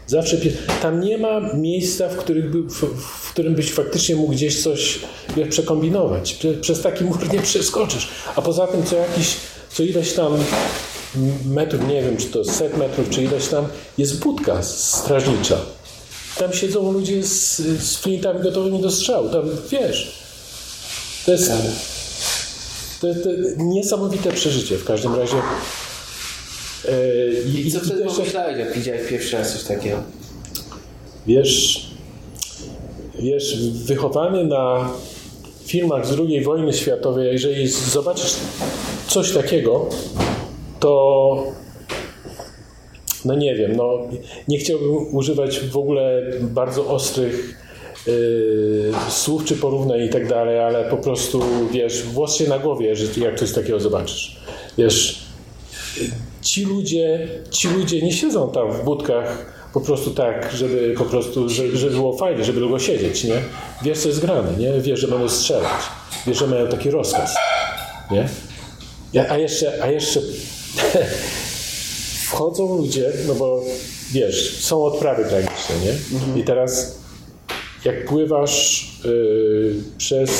Zawsze pies. Tam nie ma miejsca, w, których by, w, w którym byś faktycznie mógł gdzieś coś wiesz, przekombinować. Prze, przez taki mur nie przeskoczysz. A poza tym co jakiś, co ileś tam metrów, nie wiem czy to set metrów, czy ileś tam, jest budka strażnicza. Tam siedzą ludzie z, z flintami gotowymi do strzału. Tam wiesz. To jest, to, to niesamowite przeżycie w każdym razie. E, I co wtedy też- pomyślałeś, jak widziałeś pierwszy raz coś takiego? Wiesz, wiesz, wychowany na filmach z II wojny światowej, jeżeli zobaczysz coś takiego, to no nie wiem, no nie chciałbym używać w ogóle bardzo ostrych yy, słów czy porównań i tak dalej, ale po prostu wiesz, włos się na głowie, że jak coś takiego zobaczysz. Wiesz, ci ludzie, ci ludzie nie siedzą tam w budkach po prostu tak, żeby po prostu, żeby, żeby było fajnie, żeby długo siedzieć, nie? Wiesz, co jest grane, nie? Wiesz, że będą strzelać. Wiesz, że mają taki rozkaz, nie? A jeszcze, a jeszcze wchodzą ludzie, no bo wiesz, są odprawy graniczne, nie? I teraz jak pływasz y, przez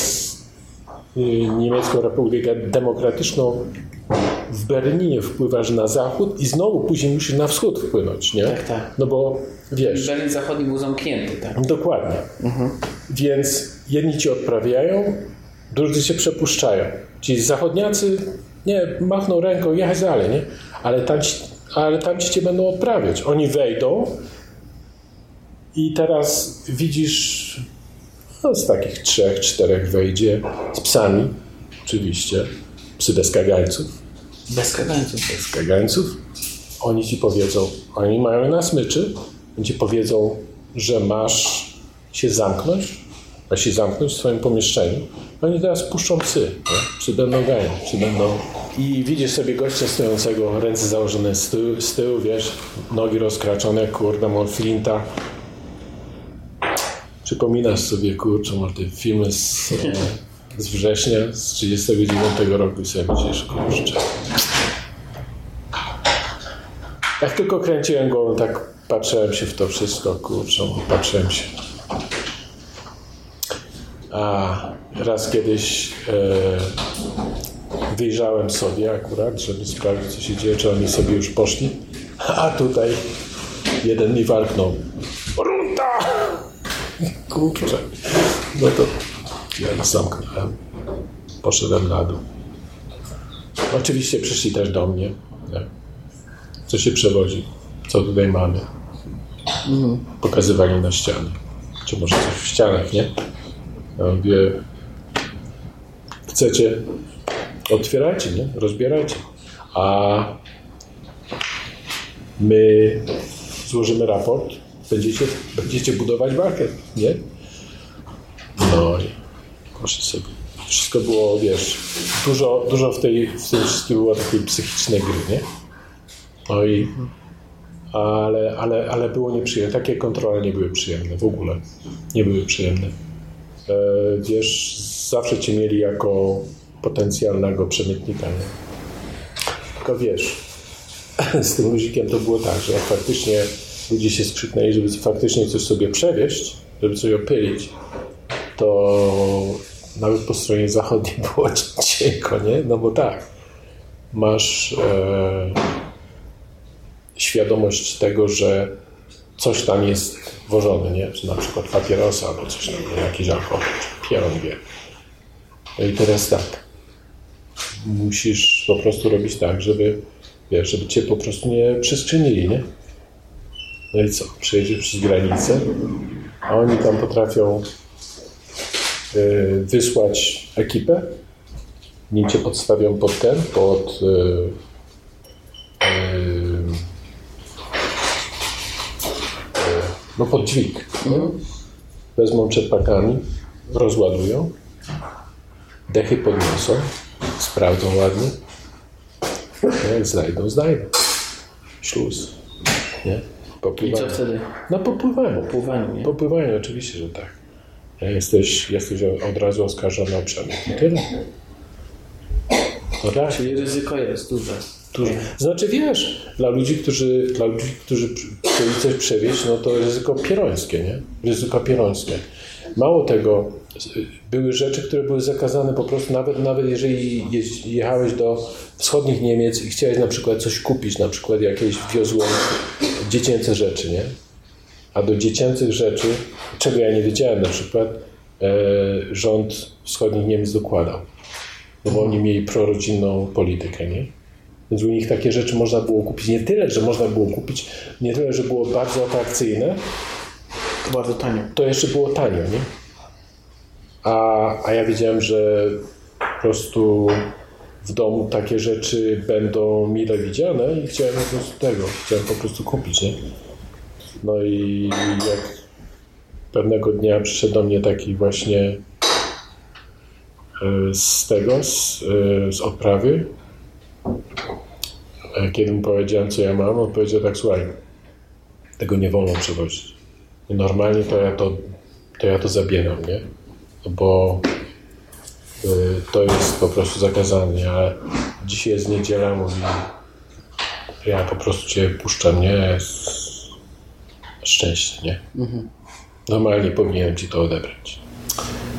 y, Niemiecką Republikę Demokratyczną w Berlinie wpływasz na zachód i znowu później musisz na wschód wpłynąć, nie? Tak, tak. No bo wiesz, Berlin Zachodni był zamknięty, tak? dokładnie. Więc jedni ci odprawiają, drudzy się przepuszczają. Ci zachodniacy, nie, machną ręką, jechać dalej, nie? Ale tam, ci- ale tam ci cię będą odprawiać. Oni wejdą i teraz widzisz, no z takich trzech, czterech wejdzie, z psami, oczywiście, psy bez kagańców, Bez kagańców. z kagańców, oni ci powiedzą, oni mają na smyczy, oni ci powiedzą, że masz się zamknąć, masz się zamknąć w swoim pomieszczeniu. Oni teraz puszczą psy, nie? psy będą gajać, psy będą... I widzisz sobie gościa stojącego, ręce założone z tyłu, z tyłu wiesz, nogi rozkraczone, kurde, ma flinta. Przypominasz sobie, kurczę, może te filmy z, e, z września, z 39 roku i sobie myślisz, kurczę, jak tylko kręciłem głową, tak patrzyłem się w to wszystko, kurczę, patrzyłem się. A raz kiedyś e, wyjrzałem sobie akurat, żeby sprawdzić, co się dzieje, czy oni sobie już poszli. A tutaj jeden mi walknął. Runta! Kurczę. No to ja zamknąłem. Poszedłem na dół. Oczywiście przyszli też do mnie. Nie? co się przewodzi, co tutaj mamy. Pokazywali na ściany. Czy może coś w ścianach, nie? Ja mówię, chcecie, otwierajcie, nie? Rozbierajcie. A my złożymy raport, będziecie, będziecie budować market, nie? No i proszę sobie. Wszystko było, wiesz, dużo, dużo w, tej, w tym wszystkim było takiej psychicznej gry, nie? No i, ale, ale, ale było nieprzyjemne. Takie kontrole nie były przyjemne w ogóle. Nie były przyjemne. E, wiesz, zawsze cię mieli jako potencjalnego przemytnika. Tylko wiesz, z tym luzikiem to było tak, że jak faktycznie ludzie się skrzyknęli, żeby faktycznie coś sobie przewieźć, żeby coś opylić, to nawet po stronie zachodniej było cienko, nie? No bo tak, masz e, świadomość tego, że coś tam jest wożone, nie? Czy na przykład papierosa albo coś tam, nie? jakiś alkohol, czy pieron wie. No i teraz tak, musisz po prostu robić tak, żeby, wiesz, żeby cię po prostu nie przeskrzynili, nie? No i co? Przejedziesz przez granicę, a oni tam potrafią y, wysłać ekipę nim cię podstawią pod ten, pod e, no pod dźwig. Wezmą czerpakami, rozładują, dechy podniosą, sprawdzą ładnie. Jak znajdą, znajdą. Śluz. Nie? I Popływają. co wtedy? No popływają. Popływają, nie? Popływają, oczywiście, że tak. Jesteś, jesteś od razu oskarżony o przemyt. I tyle. No tak. Czyli ryzyko jest duże. Dużo. Znaczy wiesz, dla ludzi, którzy, dla ludzi, którzy chcieli coś przewieźć, no to ryzyko pierońskie, nie? Ryzyko pierońskie. Mało tego, były rzeczy, które były zakazane po prostu, nawet, nawet jeżeli jechałeś do wschodnich Niemiec i chciałeś na przykład coś kupić, na przykład jakieś wiozłem dziecięce rzeczy, nie? A do dziecięcych rzeczy, czego ja nie wiedziałem na przykład, e, rząd wschodnich Niemiec dokładał. No bo oni mieli prorodzinną politykę, nie? Więc u nich takie rzeczy można było kupić. Nie tyle, że można było kupić, nie tyle, że było bardzo atrakcyjne, To bardzo tanio. to jeszcze było tanio, nie? A, a ja wiedziałem, że po prostu w domu takie rzeczy będą mile widziane i chciałem po prostu tego, chciałem po prostu kupić, nie? No i jak pewnego dnia przyszedł do mnie taki właśnie e, z tego, z, e, z odprawy, kiedy mu powiedziałem, co ja mam, on powiedział tak, słuchaj, tego nie wolno przewozić. Normalnie to ja to, to ja to zabieram, nie? Bo y, to jest po prostu zakazane, ale dzisiaj jest niedziela, mówi, ja po prostu cię puszczam, nie? Szczęście, nie? Normalnie powinienem ci to odebrać.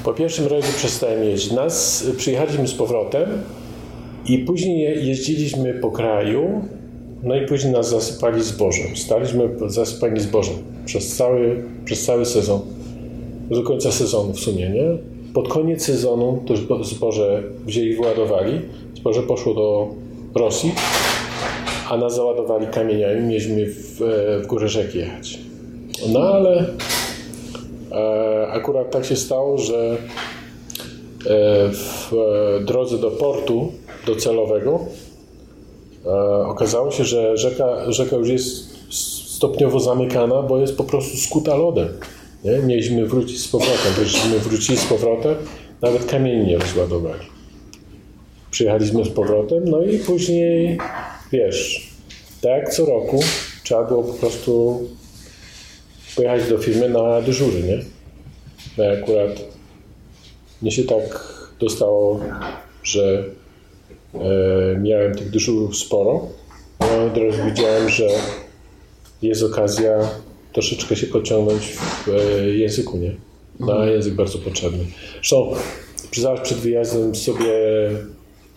Po pierwszym razie przestałem jeździć. Nas przyjechaliśmy z powrotem i później je- jeździliśmy po kraju, no i później nas zasypali zbożem. Staliśmy zasypani zbożem przez cały, przez cały sezon. Do końca sezonu w sumie, nie? Pod koniec sezonu to zbo- zboże wzięli wyładowali. Zboże poszło do Rosji, a nas załadowali kamieniami. Mieliśmy w, e, w górę rzeki jechać. No ale e, akurat tak się stało, że e, w e, drodze do portu docelowego e, okazało się, że rzeka, rzeka już jest stopniowo zamykana, bo jest po prostu skuta lodem. Nie? Mieliśmy wrócić z powrotem. Byśmy wrócili z powrotem, nawet kamieni nie rozładowali. Przyjechaliśmy z powrotem, no i później, wiesz, tak co roku, trzeba było po prostu pojechać do firmy na dyżury, nie? No i akurat mnie się tak dostało, że e, miałem tych dyżurów sporo. No od razu widziałem, że jest okazja troszeczkę się pociągnąć w e, języku, nie? No, a język bardzo potrzebny. Zresztą zaraz przed wyjazdem sobie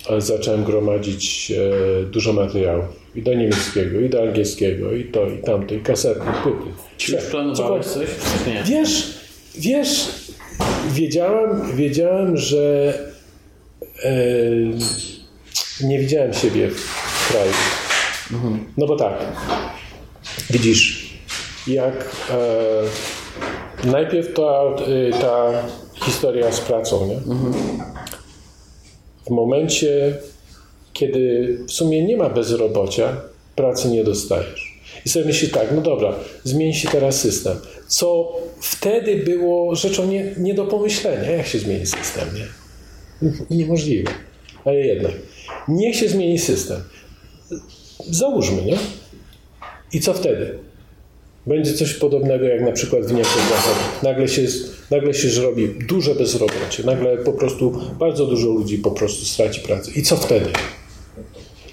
e, zacząłem gromadzić e, dużo materiałów. I do niemieckiego, i do angielskiego, i to, i tamto, i kasety, i płyty. Czy już planowałeś coś? Nie? Wiesz, wiesz, wiedziałem, wiedziałem, że e, nie widziałem siebie w kraju. No bo tak, widzisz, jak e, najpierw ta, e, ta historia z pracą, nie? W momencie, kiedy w sumie nie ma bezrobocia, pracy nie dostajesz. I sobie myśli tak, no dobra, zmieni się teraz system. Co wtedy było rzeczą nie, nie do pomyślenia, jak się zmieni system, nie? Niemożliwe. Ale jednak. Niech się zmieni system. Załóżmy, nie? I co wtedy? Będzie coś podobnego jak na przykład w Niemczech Zachodnich. Nagle się, nagle się zrobi duże bezrobocie. Nagle po prostu bardzo dużo ludzi po prostu straci pracę. I co wtedy?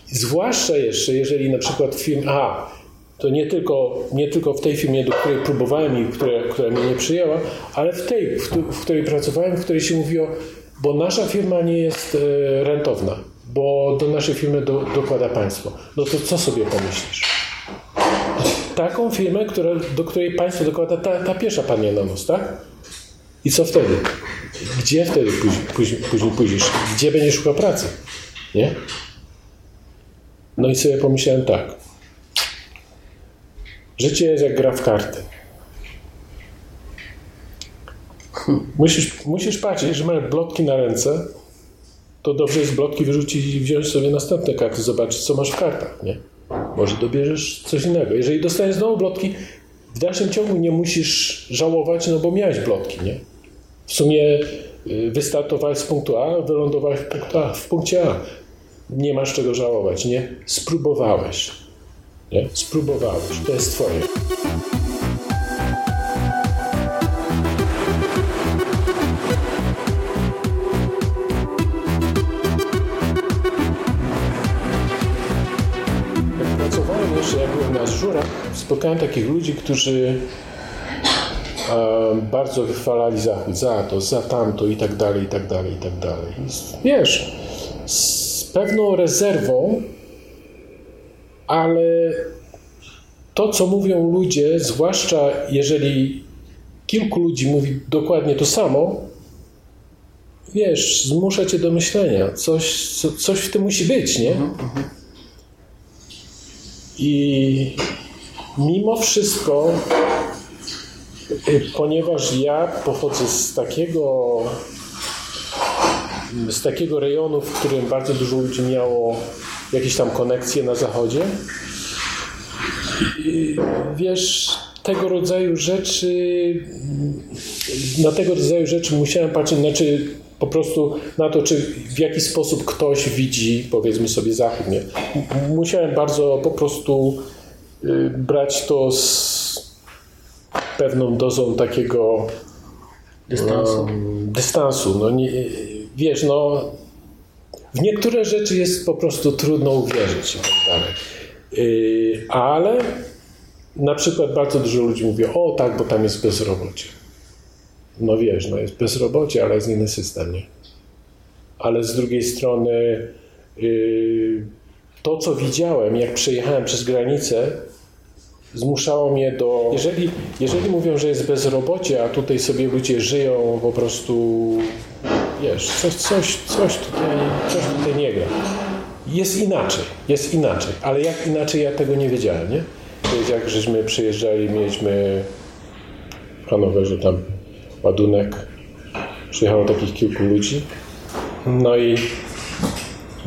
Zwłaszcza jeszcze, jeżeli na przykład firma... Aha, to nie tylko, nie tylko w tej firmie, do której próbowałem i która, która mnie nie przyjęła, ale w tej, w, tu- w której pracowałem, w której się mówiło, bo nasza firma nie jest e, rentowna, bo do naszej firmy do, dokłada państwo. No to co sobie pomyślisz? Taką firmę, która, do której państwo dokłada ta, ta pierwsza panie na nos, tak? I co wtedy? Gdzie wtedy później, później, później pójdziesz? Gdzie będziesz szukał pracy? Nie? No i sobie pomyślałem tak. Życie jest jak gra w karty. Musisz, musisz patrzeć, że masz blotki na ręce, to dobrze jest blotki wyrzucić i wziąć sobie następne karty, zobaczyć, co masz w kartach, nie? Może dobierzesz coś innego. Jeżeli dostaniesz znowu blotki, w dalszym ciągu nie musisz żałować, no bo miałeś blotki, nie? W sumie y, wystartowałeś z punktu A, wylądowałeś w, punktu A, w punkcie A. Nie masz czego żałować, nie? Spróbowałeś. Nie? Spróbowałeś. To jest twoje. Spotkałem takich ludzi, którzy bardzo wychwalali Zachód za to, za tamto i tak dalej, i tak dalej, i tak dalej. Wiesz, z pewną rezerwą, ale to, co mówią ludzie, zwłaszcza jeżeli kilku ludzi mówi dokładnie to samo, wiesz, zmusza cię do myślenia. Coś, co, coś w tym musi być, nie? I mimo wszystko, y, ponieważ ja pochodzę z takiego z takiego rejonu, w którym bardzo dużo ludzi miało jakieś tam konekcje na zachodzie, i, wiesz, tego rodzaju rzeczy na tego rodzaju rzeczy musiałem patrzeć, znaczy po prostu na to, czy w jaki sposób ktoś widzi, powiedzmy sobie, Zachód. Nie? Musiałem bardzo po prostu y, brać to z pewną dozą takiego Dystansu. um, dystansu. No nie, wiesz, no w niektóre rzeczy jest po prostu trudno uwierzyć i tak dalej. Yy, ale na przykład bardzo dużo ludzi mówi, o tak, bo tam jest bezrobocie. No wiesz, no jest bezrobocie, ale jest inny system, nie? Ale z drugiej strony yy, to, co widziałem, jak przejechałem przez granicę, zmuszało mnie do. Jeżeli, jeżeli mówią, że jest bezrobocie, a tutaj sobie ludzie żyją po prostu, wiesz, coś, coś, coś, tutaj, coś tutaj nie gra. Jest inaczej, jest inaczej, ale jak inaczej ja tego nie wiedziałem, nie? To jest jak żeśmy przyjeżdżali, mieliśmy w Hanowerze tam ładunek, przyjechało takich kilku ludzi, no i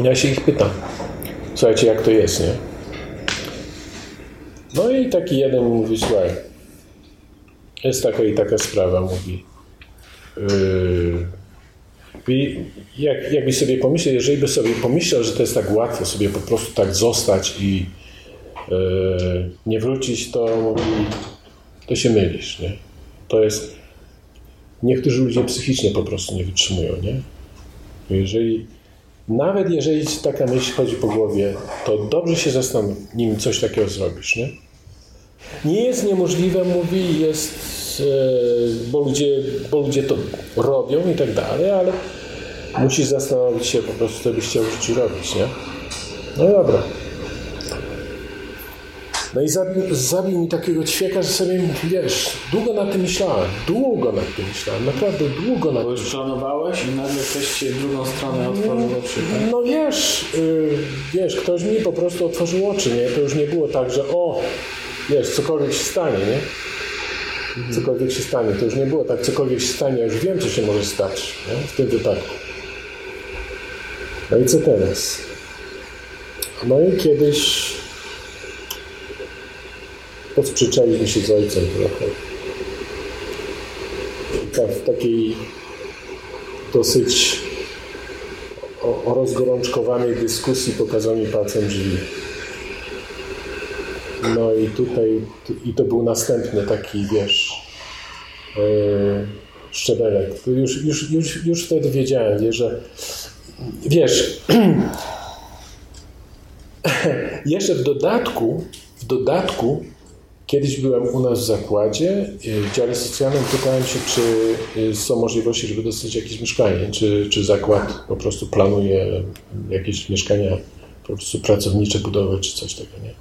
ja się ich pytam, słuchajcie, jak to jest, nie? No i taki jeden mówi, słuchaj, jest taka i taka sprawa, mówi. Yy, i jak, jakby sobie pomyślał, jeżeli by sobie pomyślał, że to jest tak łatwo sobie po prostu tak zostać i yy, nie wrócić, to mówi, to się mylisz, nie? To jest, niektórzy ludzie psychicznie po prostu nie wytrzymują, nie? Jeżeli, nawet jeżeli taka myśl chodzi po głowie, to dobrze się zastanów, nim coś takiego zrobisz, nie? Nie jest niemożliwe, mówi, jest, e, bo ludzie, bo ludzie to robią i tak dalej, ale musisz zastanowić się po prostu, co byś chciał w życiu robić, nie? No dobra. No i zabił, zabił mi takiego ćwieka, że sobie, wiesz, długo nad tym myślałem, długo nad tym myślałem, naprawdę długo Bo tym już planowałeś i nagle ktoś ci drugą stronę otworzył oczy. tak? No wiesz, y, wiesz, ktoś mi po prostu otworzył oczy, nie? To już nie było tak, że o, wiesz, cokolwiek się stanie, nie? Cokolwiek się stanie. To już nie było tak, cokolwiek się stanie, ja już wiem, co się może stać nie? w tym wypadku. No i co teraz? No i kiedyś posprzeczaliśmy się z ojcem trochę. Tak, w takiej dosyć rozgorączkowanej dyskusji pokazał mi palcem drzwi. No i tutaj, i to był następny taki, wiesz, yy, szczebelek. Już, już, już, już wtedy wiedziałem, wie, że wiesz, jeszcze w dodatku, w dodatku, kiedyś byłem u nas w zakładzie, yy, w dziale socjalnym pytałem się, czy yy, są możliwości, żeby dostać jakieś mieszkanie, czy, czy zakład po prostu planuje jakieś mieszkania po prostu pracownicze budować, czy coś takiego, nie?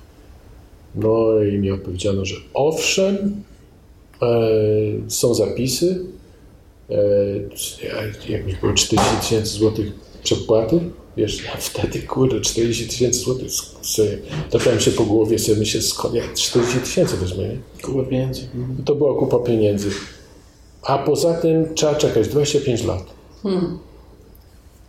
No i mi odpowiedziano, że owszem, e, są zapisy, e, jak- mi było 40 tysięcy złotych przedpłaty, wiesz, ja wtedy, kurde, 40 tysięcy złotych, sobie, zapytałem się po głowie, sobie myślę, skąd ja 40 tysięcy wezmę, nie? Kupę pieniędzy. To była kupa pieniędzy. A poza tym trzeba czekać 25 lat.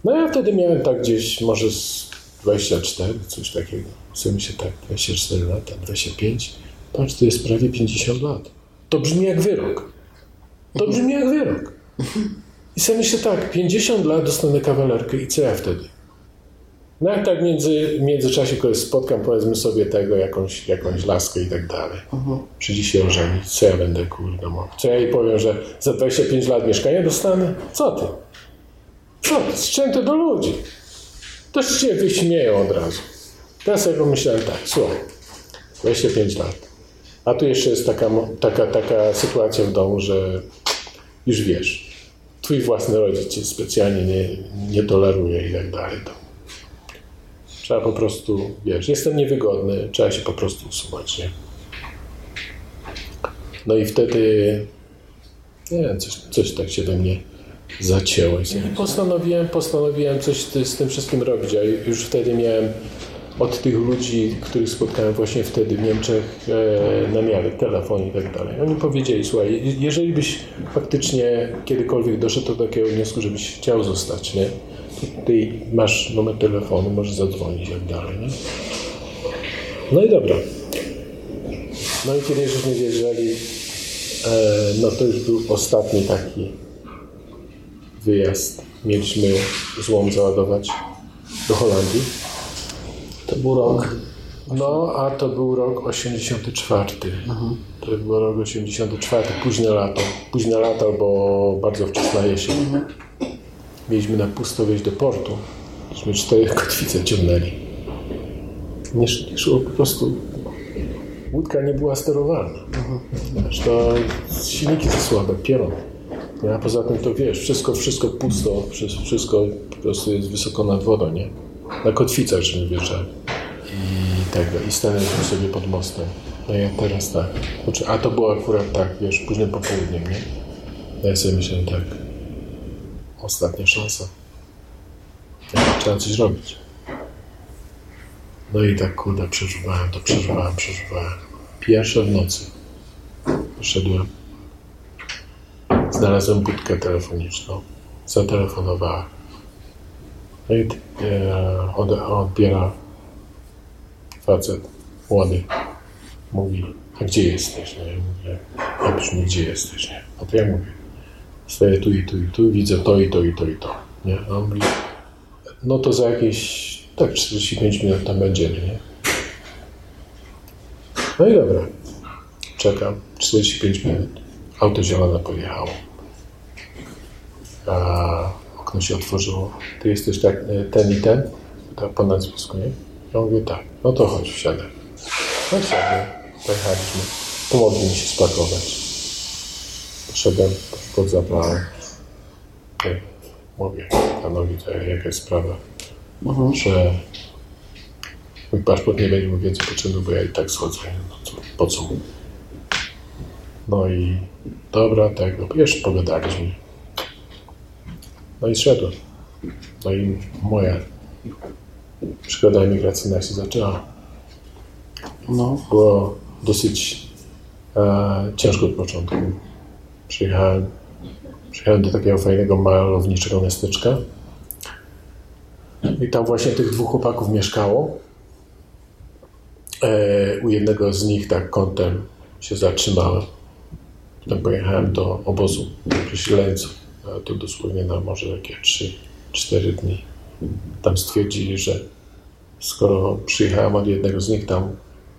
No ja wtedy miałem tak gdzieś może z 24, coś takiego. Sobie myślę tak, 24 lata, 25. Patrz, to jest prawie 50 lat. To brzmi jak wyrok. To brzmi jak wyrok. I sobie myślę tak, 50 lat dostanę kawalerkę i co ja wtedy? No jak tak między, w międzyczasie kogoś spotkam, powiedzmy sobie tego, jakąś, jakąś laskę i tak dalej. Przyjdzie się ożenić, co ja będę kurde mógł? Co ja jej powiem, że za 25 lat mieszkania dostanę? Co ty? Co ty? Strzęty do ludzi. Też cię wyśmieją od razu. Teraz sobie pomyślałem tak, słuchaj, 25 lat. A tu jeszcze jest taka, taka, taka sytuacja w domu, że już wiesz, twój własny rodzic cię specjalnie nie, nie toleruje i tak dalej. To trzeba po prostu, wiesz, jestem niewygodny, trzeba się po prostu usuwać, nie? No i wtedy, nie wiem, coś, coś tak się do mnie zacięło. I sobie postanowiłem, postanowiłem coś z, tym wszystkim robić, a już wtedy miałem od tych ludzi, których spotkałem właśnie wtedy w Niemczech, e, namiary, telefon i tak dalej. Oni powiedzieli, słuchaj, je- jeżeli byś faktycznie kiedykolwiek doszedł do takiego wniosku, żebyś chciał zostać, nie? Ty masz numer telefonu, możesz zadzwonić i tak dalej, nie? No i dobra. No i kiedy żeśmy wiedzieli, e, no to już był ostatni taki wyjazd. Mieliśmy złom załadować do Holandii. To był rok. No, a to był rok 84. To był rok 84, późne lato. Późne lato albo bardzo wczesna jesień. Mieliśmy na pusto wejść do portu. Myśmy cztery kotwice ciągnęli. Nie, nie szło po prostu. Łódka nie była sterowalna. To silniki za słabe, pieron. A poza tym to wiesz, wszystko, wszystko pusto, wszy- wszystko po prostu jest wysoko nad wodą, nie? Na kotwicach, żeśmy wjeżdżali i tego, i stanęliśmy sobie pod mostem. No ja teraz tak. Znaczy, a to było akurat tak, wiesz, późnym popołudniem, nie? Ja sobie myślałem tak, ostatnia szansa. Trzeba coś robić. No i tak, kurde, przeżuwałem to, przeżuwałem, przeżuwałem. Pierwsze w nocy poszedłem, znalazłem budkę telefoniczną, zatelefonowałem. No i e, od, odbiera facet młody. Mówi, a gdzie jesteś? No ja mówię, napisz mi, gdzie jesteś, nie? A to ja mówię, stoję tu i tu i tu, widzę to i to i to i to, nie? A on mówi, no to za jakieś, tak 45 minut tam będziemy, nie? No i dobra, czekam, 45 minut, auto zielone pojechało. A okno się otworzyło, ty jesteś tak, e, ten i ten? Tak po nazwisku, nie? Ja mówię tak, no to chodź, wsiadaj. No wsiadłem, pojechaliśmy. Pomogli mi się spakować. Poszedłem zapałem. Ej, Mówię panowi, to jaka jest sprawa, że mój paszport nie będzie mu więcej potrzebny, bo ja i tak schodzę. No co, po co mu? No i dobra, tak, no jeszcze pogadaliśmy. No i szedłem. No i moja przygoda imigracyjna się zaczęła. No. Było dosyć e, ciężko od początku. Przyjechałem, przyjechałem do takiego fajnego, malowniczego miasteczka. I tam właśnie tych dwóch chłopaków mieszkało. E, u jednego z nich tak kątem się zatrzymałem. Potem pojechałem do obozu przesiedleńców. A to dosłownie na może takie 3-4 dni. Tam stwierdzili, że skoro przyjechałem od jednego z nich, tam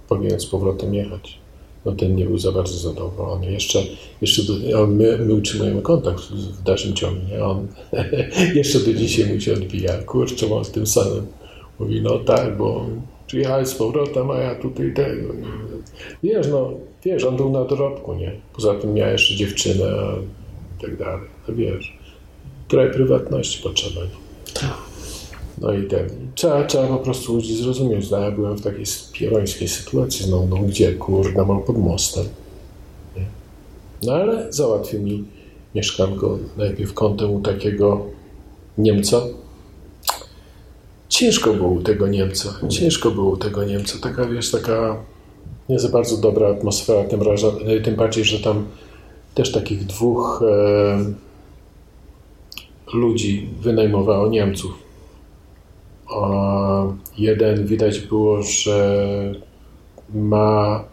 powinien z powrotem jechać. No ten nie był za bardzo zadowolony. Jeszcze, jeszcze do, on, my, my utrzymujemy kontakt w, dalszym ciągu. Nie? On jeszcze do dzisiaj mu się odbija. Kurczę, mam z tym samym. Mówi, no tak, bo przyjechałeś z powrotem, a ja tutaj tego. Nie? Wiesz, no, wiesz, on był na dorobku, nie? Poza tym miał jeszcze dziewczynę i tak dalej. No wiesz, trochę prywatności potrzeba. No i ten. Trzeba, trzeba po prostu ludzi zrozumieć. No, ja byłem w takiej pierońskiej sytuacji znowu, no gdzie, kurde, mam pod mostem. Nie? No ale załatwił mi mieszkanko najpierw kątem u takiego Niemca. Ciężko było u tego Niemca. Ciężko było u tego Niemca. Taka, wiesz, taka nie za bardzo dobra atmosfera, tym, raża- tym bardziej, że tam też takich dwóch e, ludzi wynajmowało Niemców. A jeden widać było, że ma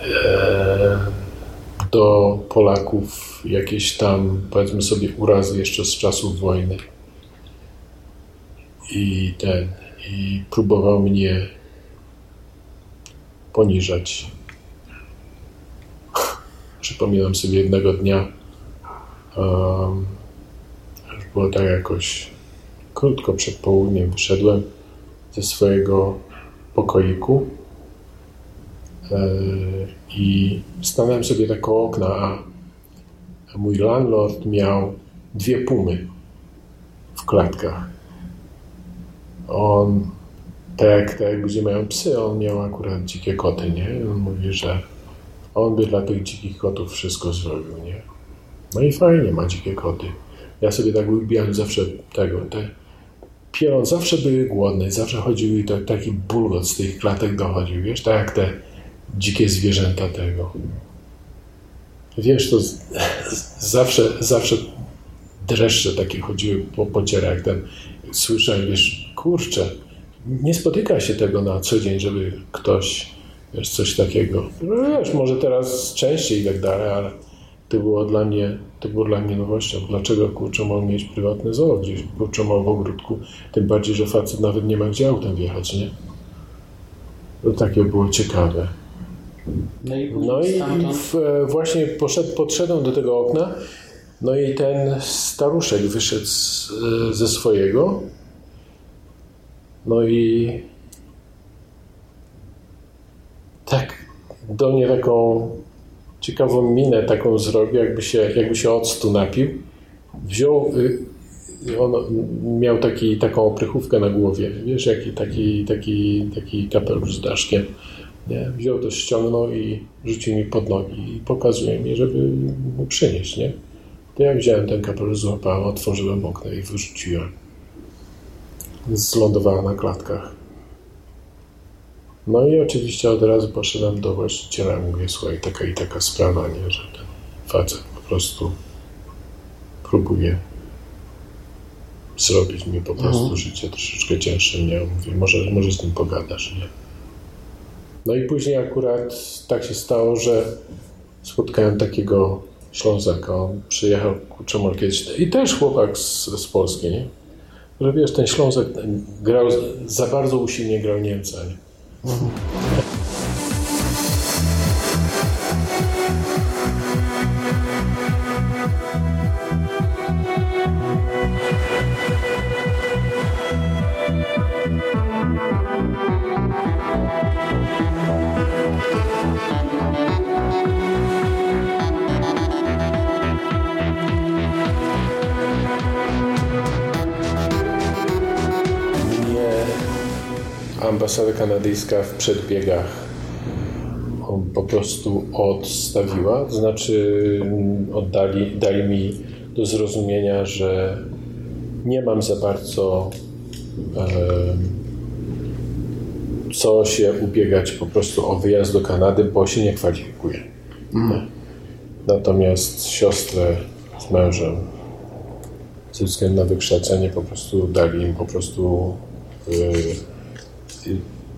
e, do Polaków jakieś tam, powiedzmy sobie, urazy jeszcze z czasów wojny. I ten, i próbował mnie poniżać. Przypominam sobie jednego dnia, um, było tak jakoś krótko przed południem, wyszedłem ze swojego pokoiku e, i stanąłem sobie tak koło okna, a, mój landlord miał dwie pumy w klatkach. On, tak tak jak ludzie mają psy, on miał akurat dzikie koty, nie? On mówi, że on by dla tych dzikich kotów wszystko zrobił, nie? No i fajnie, ma dzikie koty. Ja sobie tak lubiłem zawsze tego, te pielon zawsze były głodne, zawsze chodziły i to, taki bulgot z tych klatek dochodził, wiesz, tak jak te dzikie zwierzęta tego. Wiesz, to z, z, zawsze, zawsze dreszcze takie chodziły po, po jak ten słyszałem, wiesz, kurczę, nie spotyka się tego na co dzień, żeby ktoś, wiesz, coś takiego, no wiesz, może teraz częściej i tak dalej, ale to było dla mnie, to było dla mnie nowością. Dlaczego, kurczę, mam mieć prywatne zoo gdzieś, kurczę, mam w ogródku, tym bardziej, że facet nawet nie ma gdzie autem wjechać, nie? To takie było ciekawe. No i, No i w, e, właśnie poszedł, podszedłem do tego okna, no i ten staruszek wyszedł z, e, ze swojego. No i tak do mnie taką ciekawą minę taką zrobił, jakby się, jakby się octu napił. Wziął, y, on miał taki, taką oprychówkę na głowie, wiesz, jaki taki, taki, taki kapelusz z daszkiem. Nie? Wziął to, ściągnął i rzucił mi pod nogi i pokazuje mi, żeby mu przynieść, nie? To ja wziąłem ten kapelusz, złapałem, otworzyłem okno i wyrzuciłem. Zlądowała na klatkach. No i oczywiście od razu poszedłem do właściciela, mówię, słuchaj, taka i taka sprawa, nie, że ten facet po prostu próbuje zrobić mi po prostu życie troszeczkę cięższe, nie? Mówię, może, może z nim pogadasz, nie? No i później akurat tak się stało, że spotkałem takiego Ślązaka, on przyjechał, może kiedyś, i też chłopak z, z Polski, nie? Że wiesz, ten Ślązak grał, za bardzo usilnie grał Niemca, nie? Mnie ambasada kanadyjska w przedbiegach po prostu odstawiła, to znaczy mm, oddali, dali mi do zrozumienia, że nie mam za bardzo em, co się ubiegać po prostu o wyjazd do Kanady, bo się nie kwalifikuję. Natomiast siostrę z mężem ze względu na wykształcenie po prostu dali im po prostu y,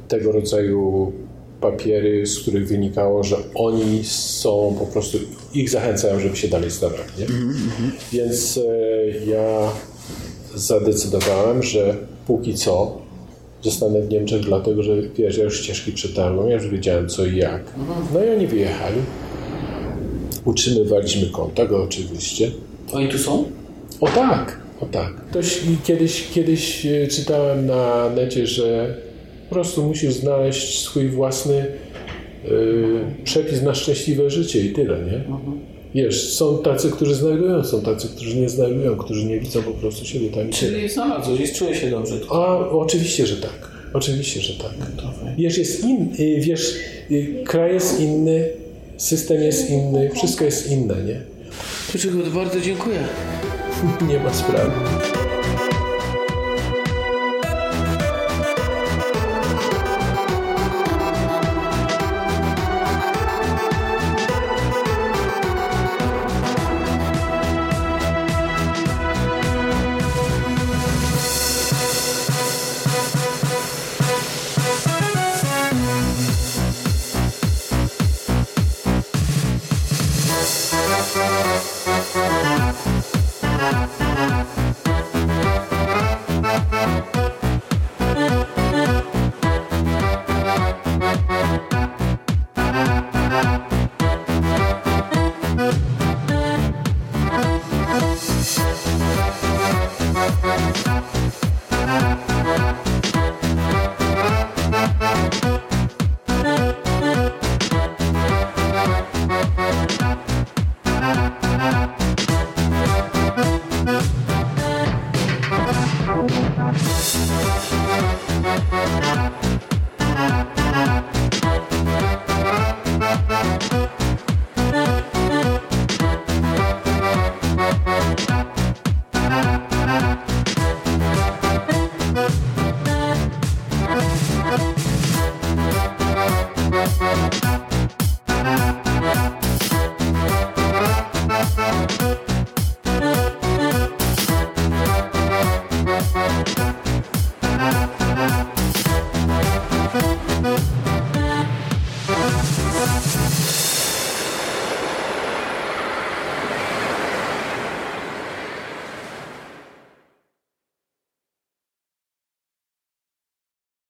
tego rodzaju papiery, z których wynikało, że oni są po prostu, ich zachęcają, żeby się dalej starali. Nie? Więc e, ja zadecydowałem, że póki co zostanę w Niemczech, dlatego że wiesz, ja już ścieżki przetarłem, ja już wiedziałem co i jak. No i oni wyjechali. Utrzymywaliśmy kontakt oczywiście. Oni tu są? O tak, o tak. Ktoś kiedyś, kiedyś e, czytałem na necie, że po prostu musisz znaleźć swój własny e, przepis na szczęśliwe życie i tyle, nie? Wiesz, są tacy, którzy znajdują, są tacy, którzy nie znajdują, którzy nie widzą po prostu siebie tam i tyle. Czyli znalazłeś i czuję się dobrze. A oczywiście, że tak. Oczywiście, że tak. Wiesz, jest in, y, wiesz, y, kraj jest inny, system jest inny, wszystko jest inne, nie? Dlaczego bardzo dziękuję. Nie ma sprawy.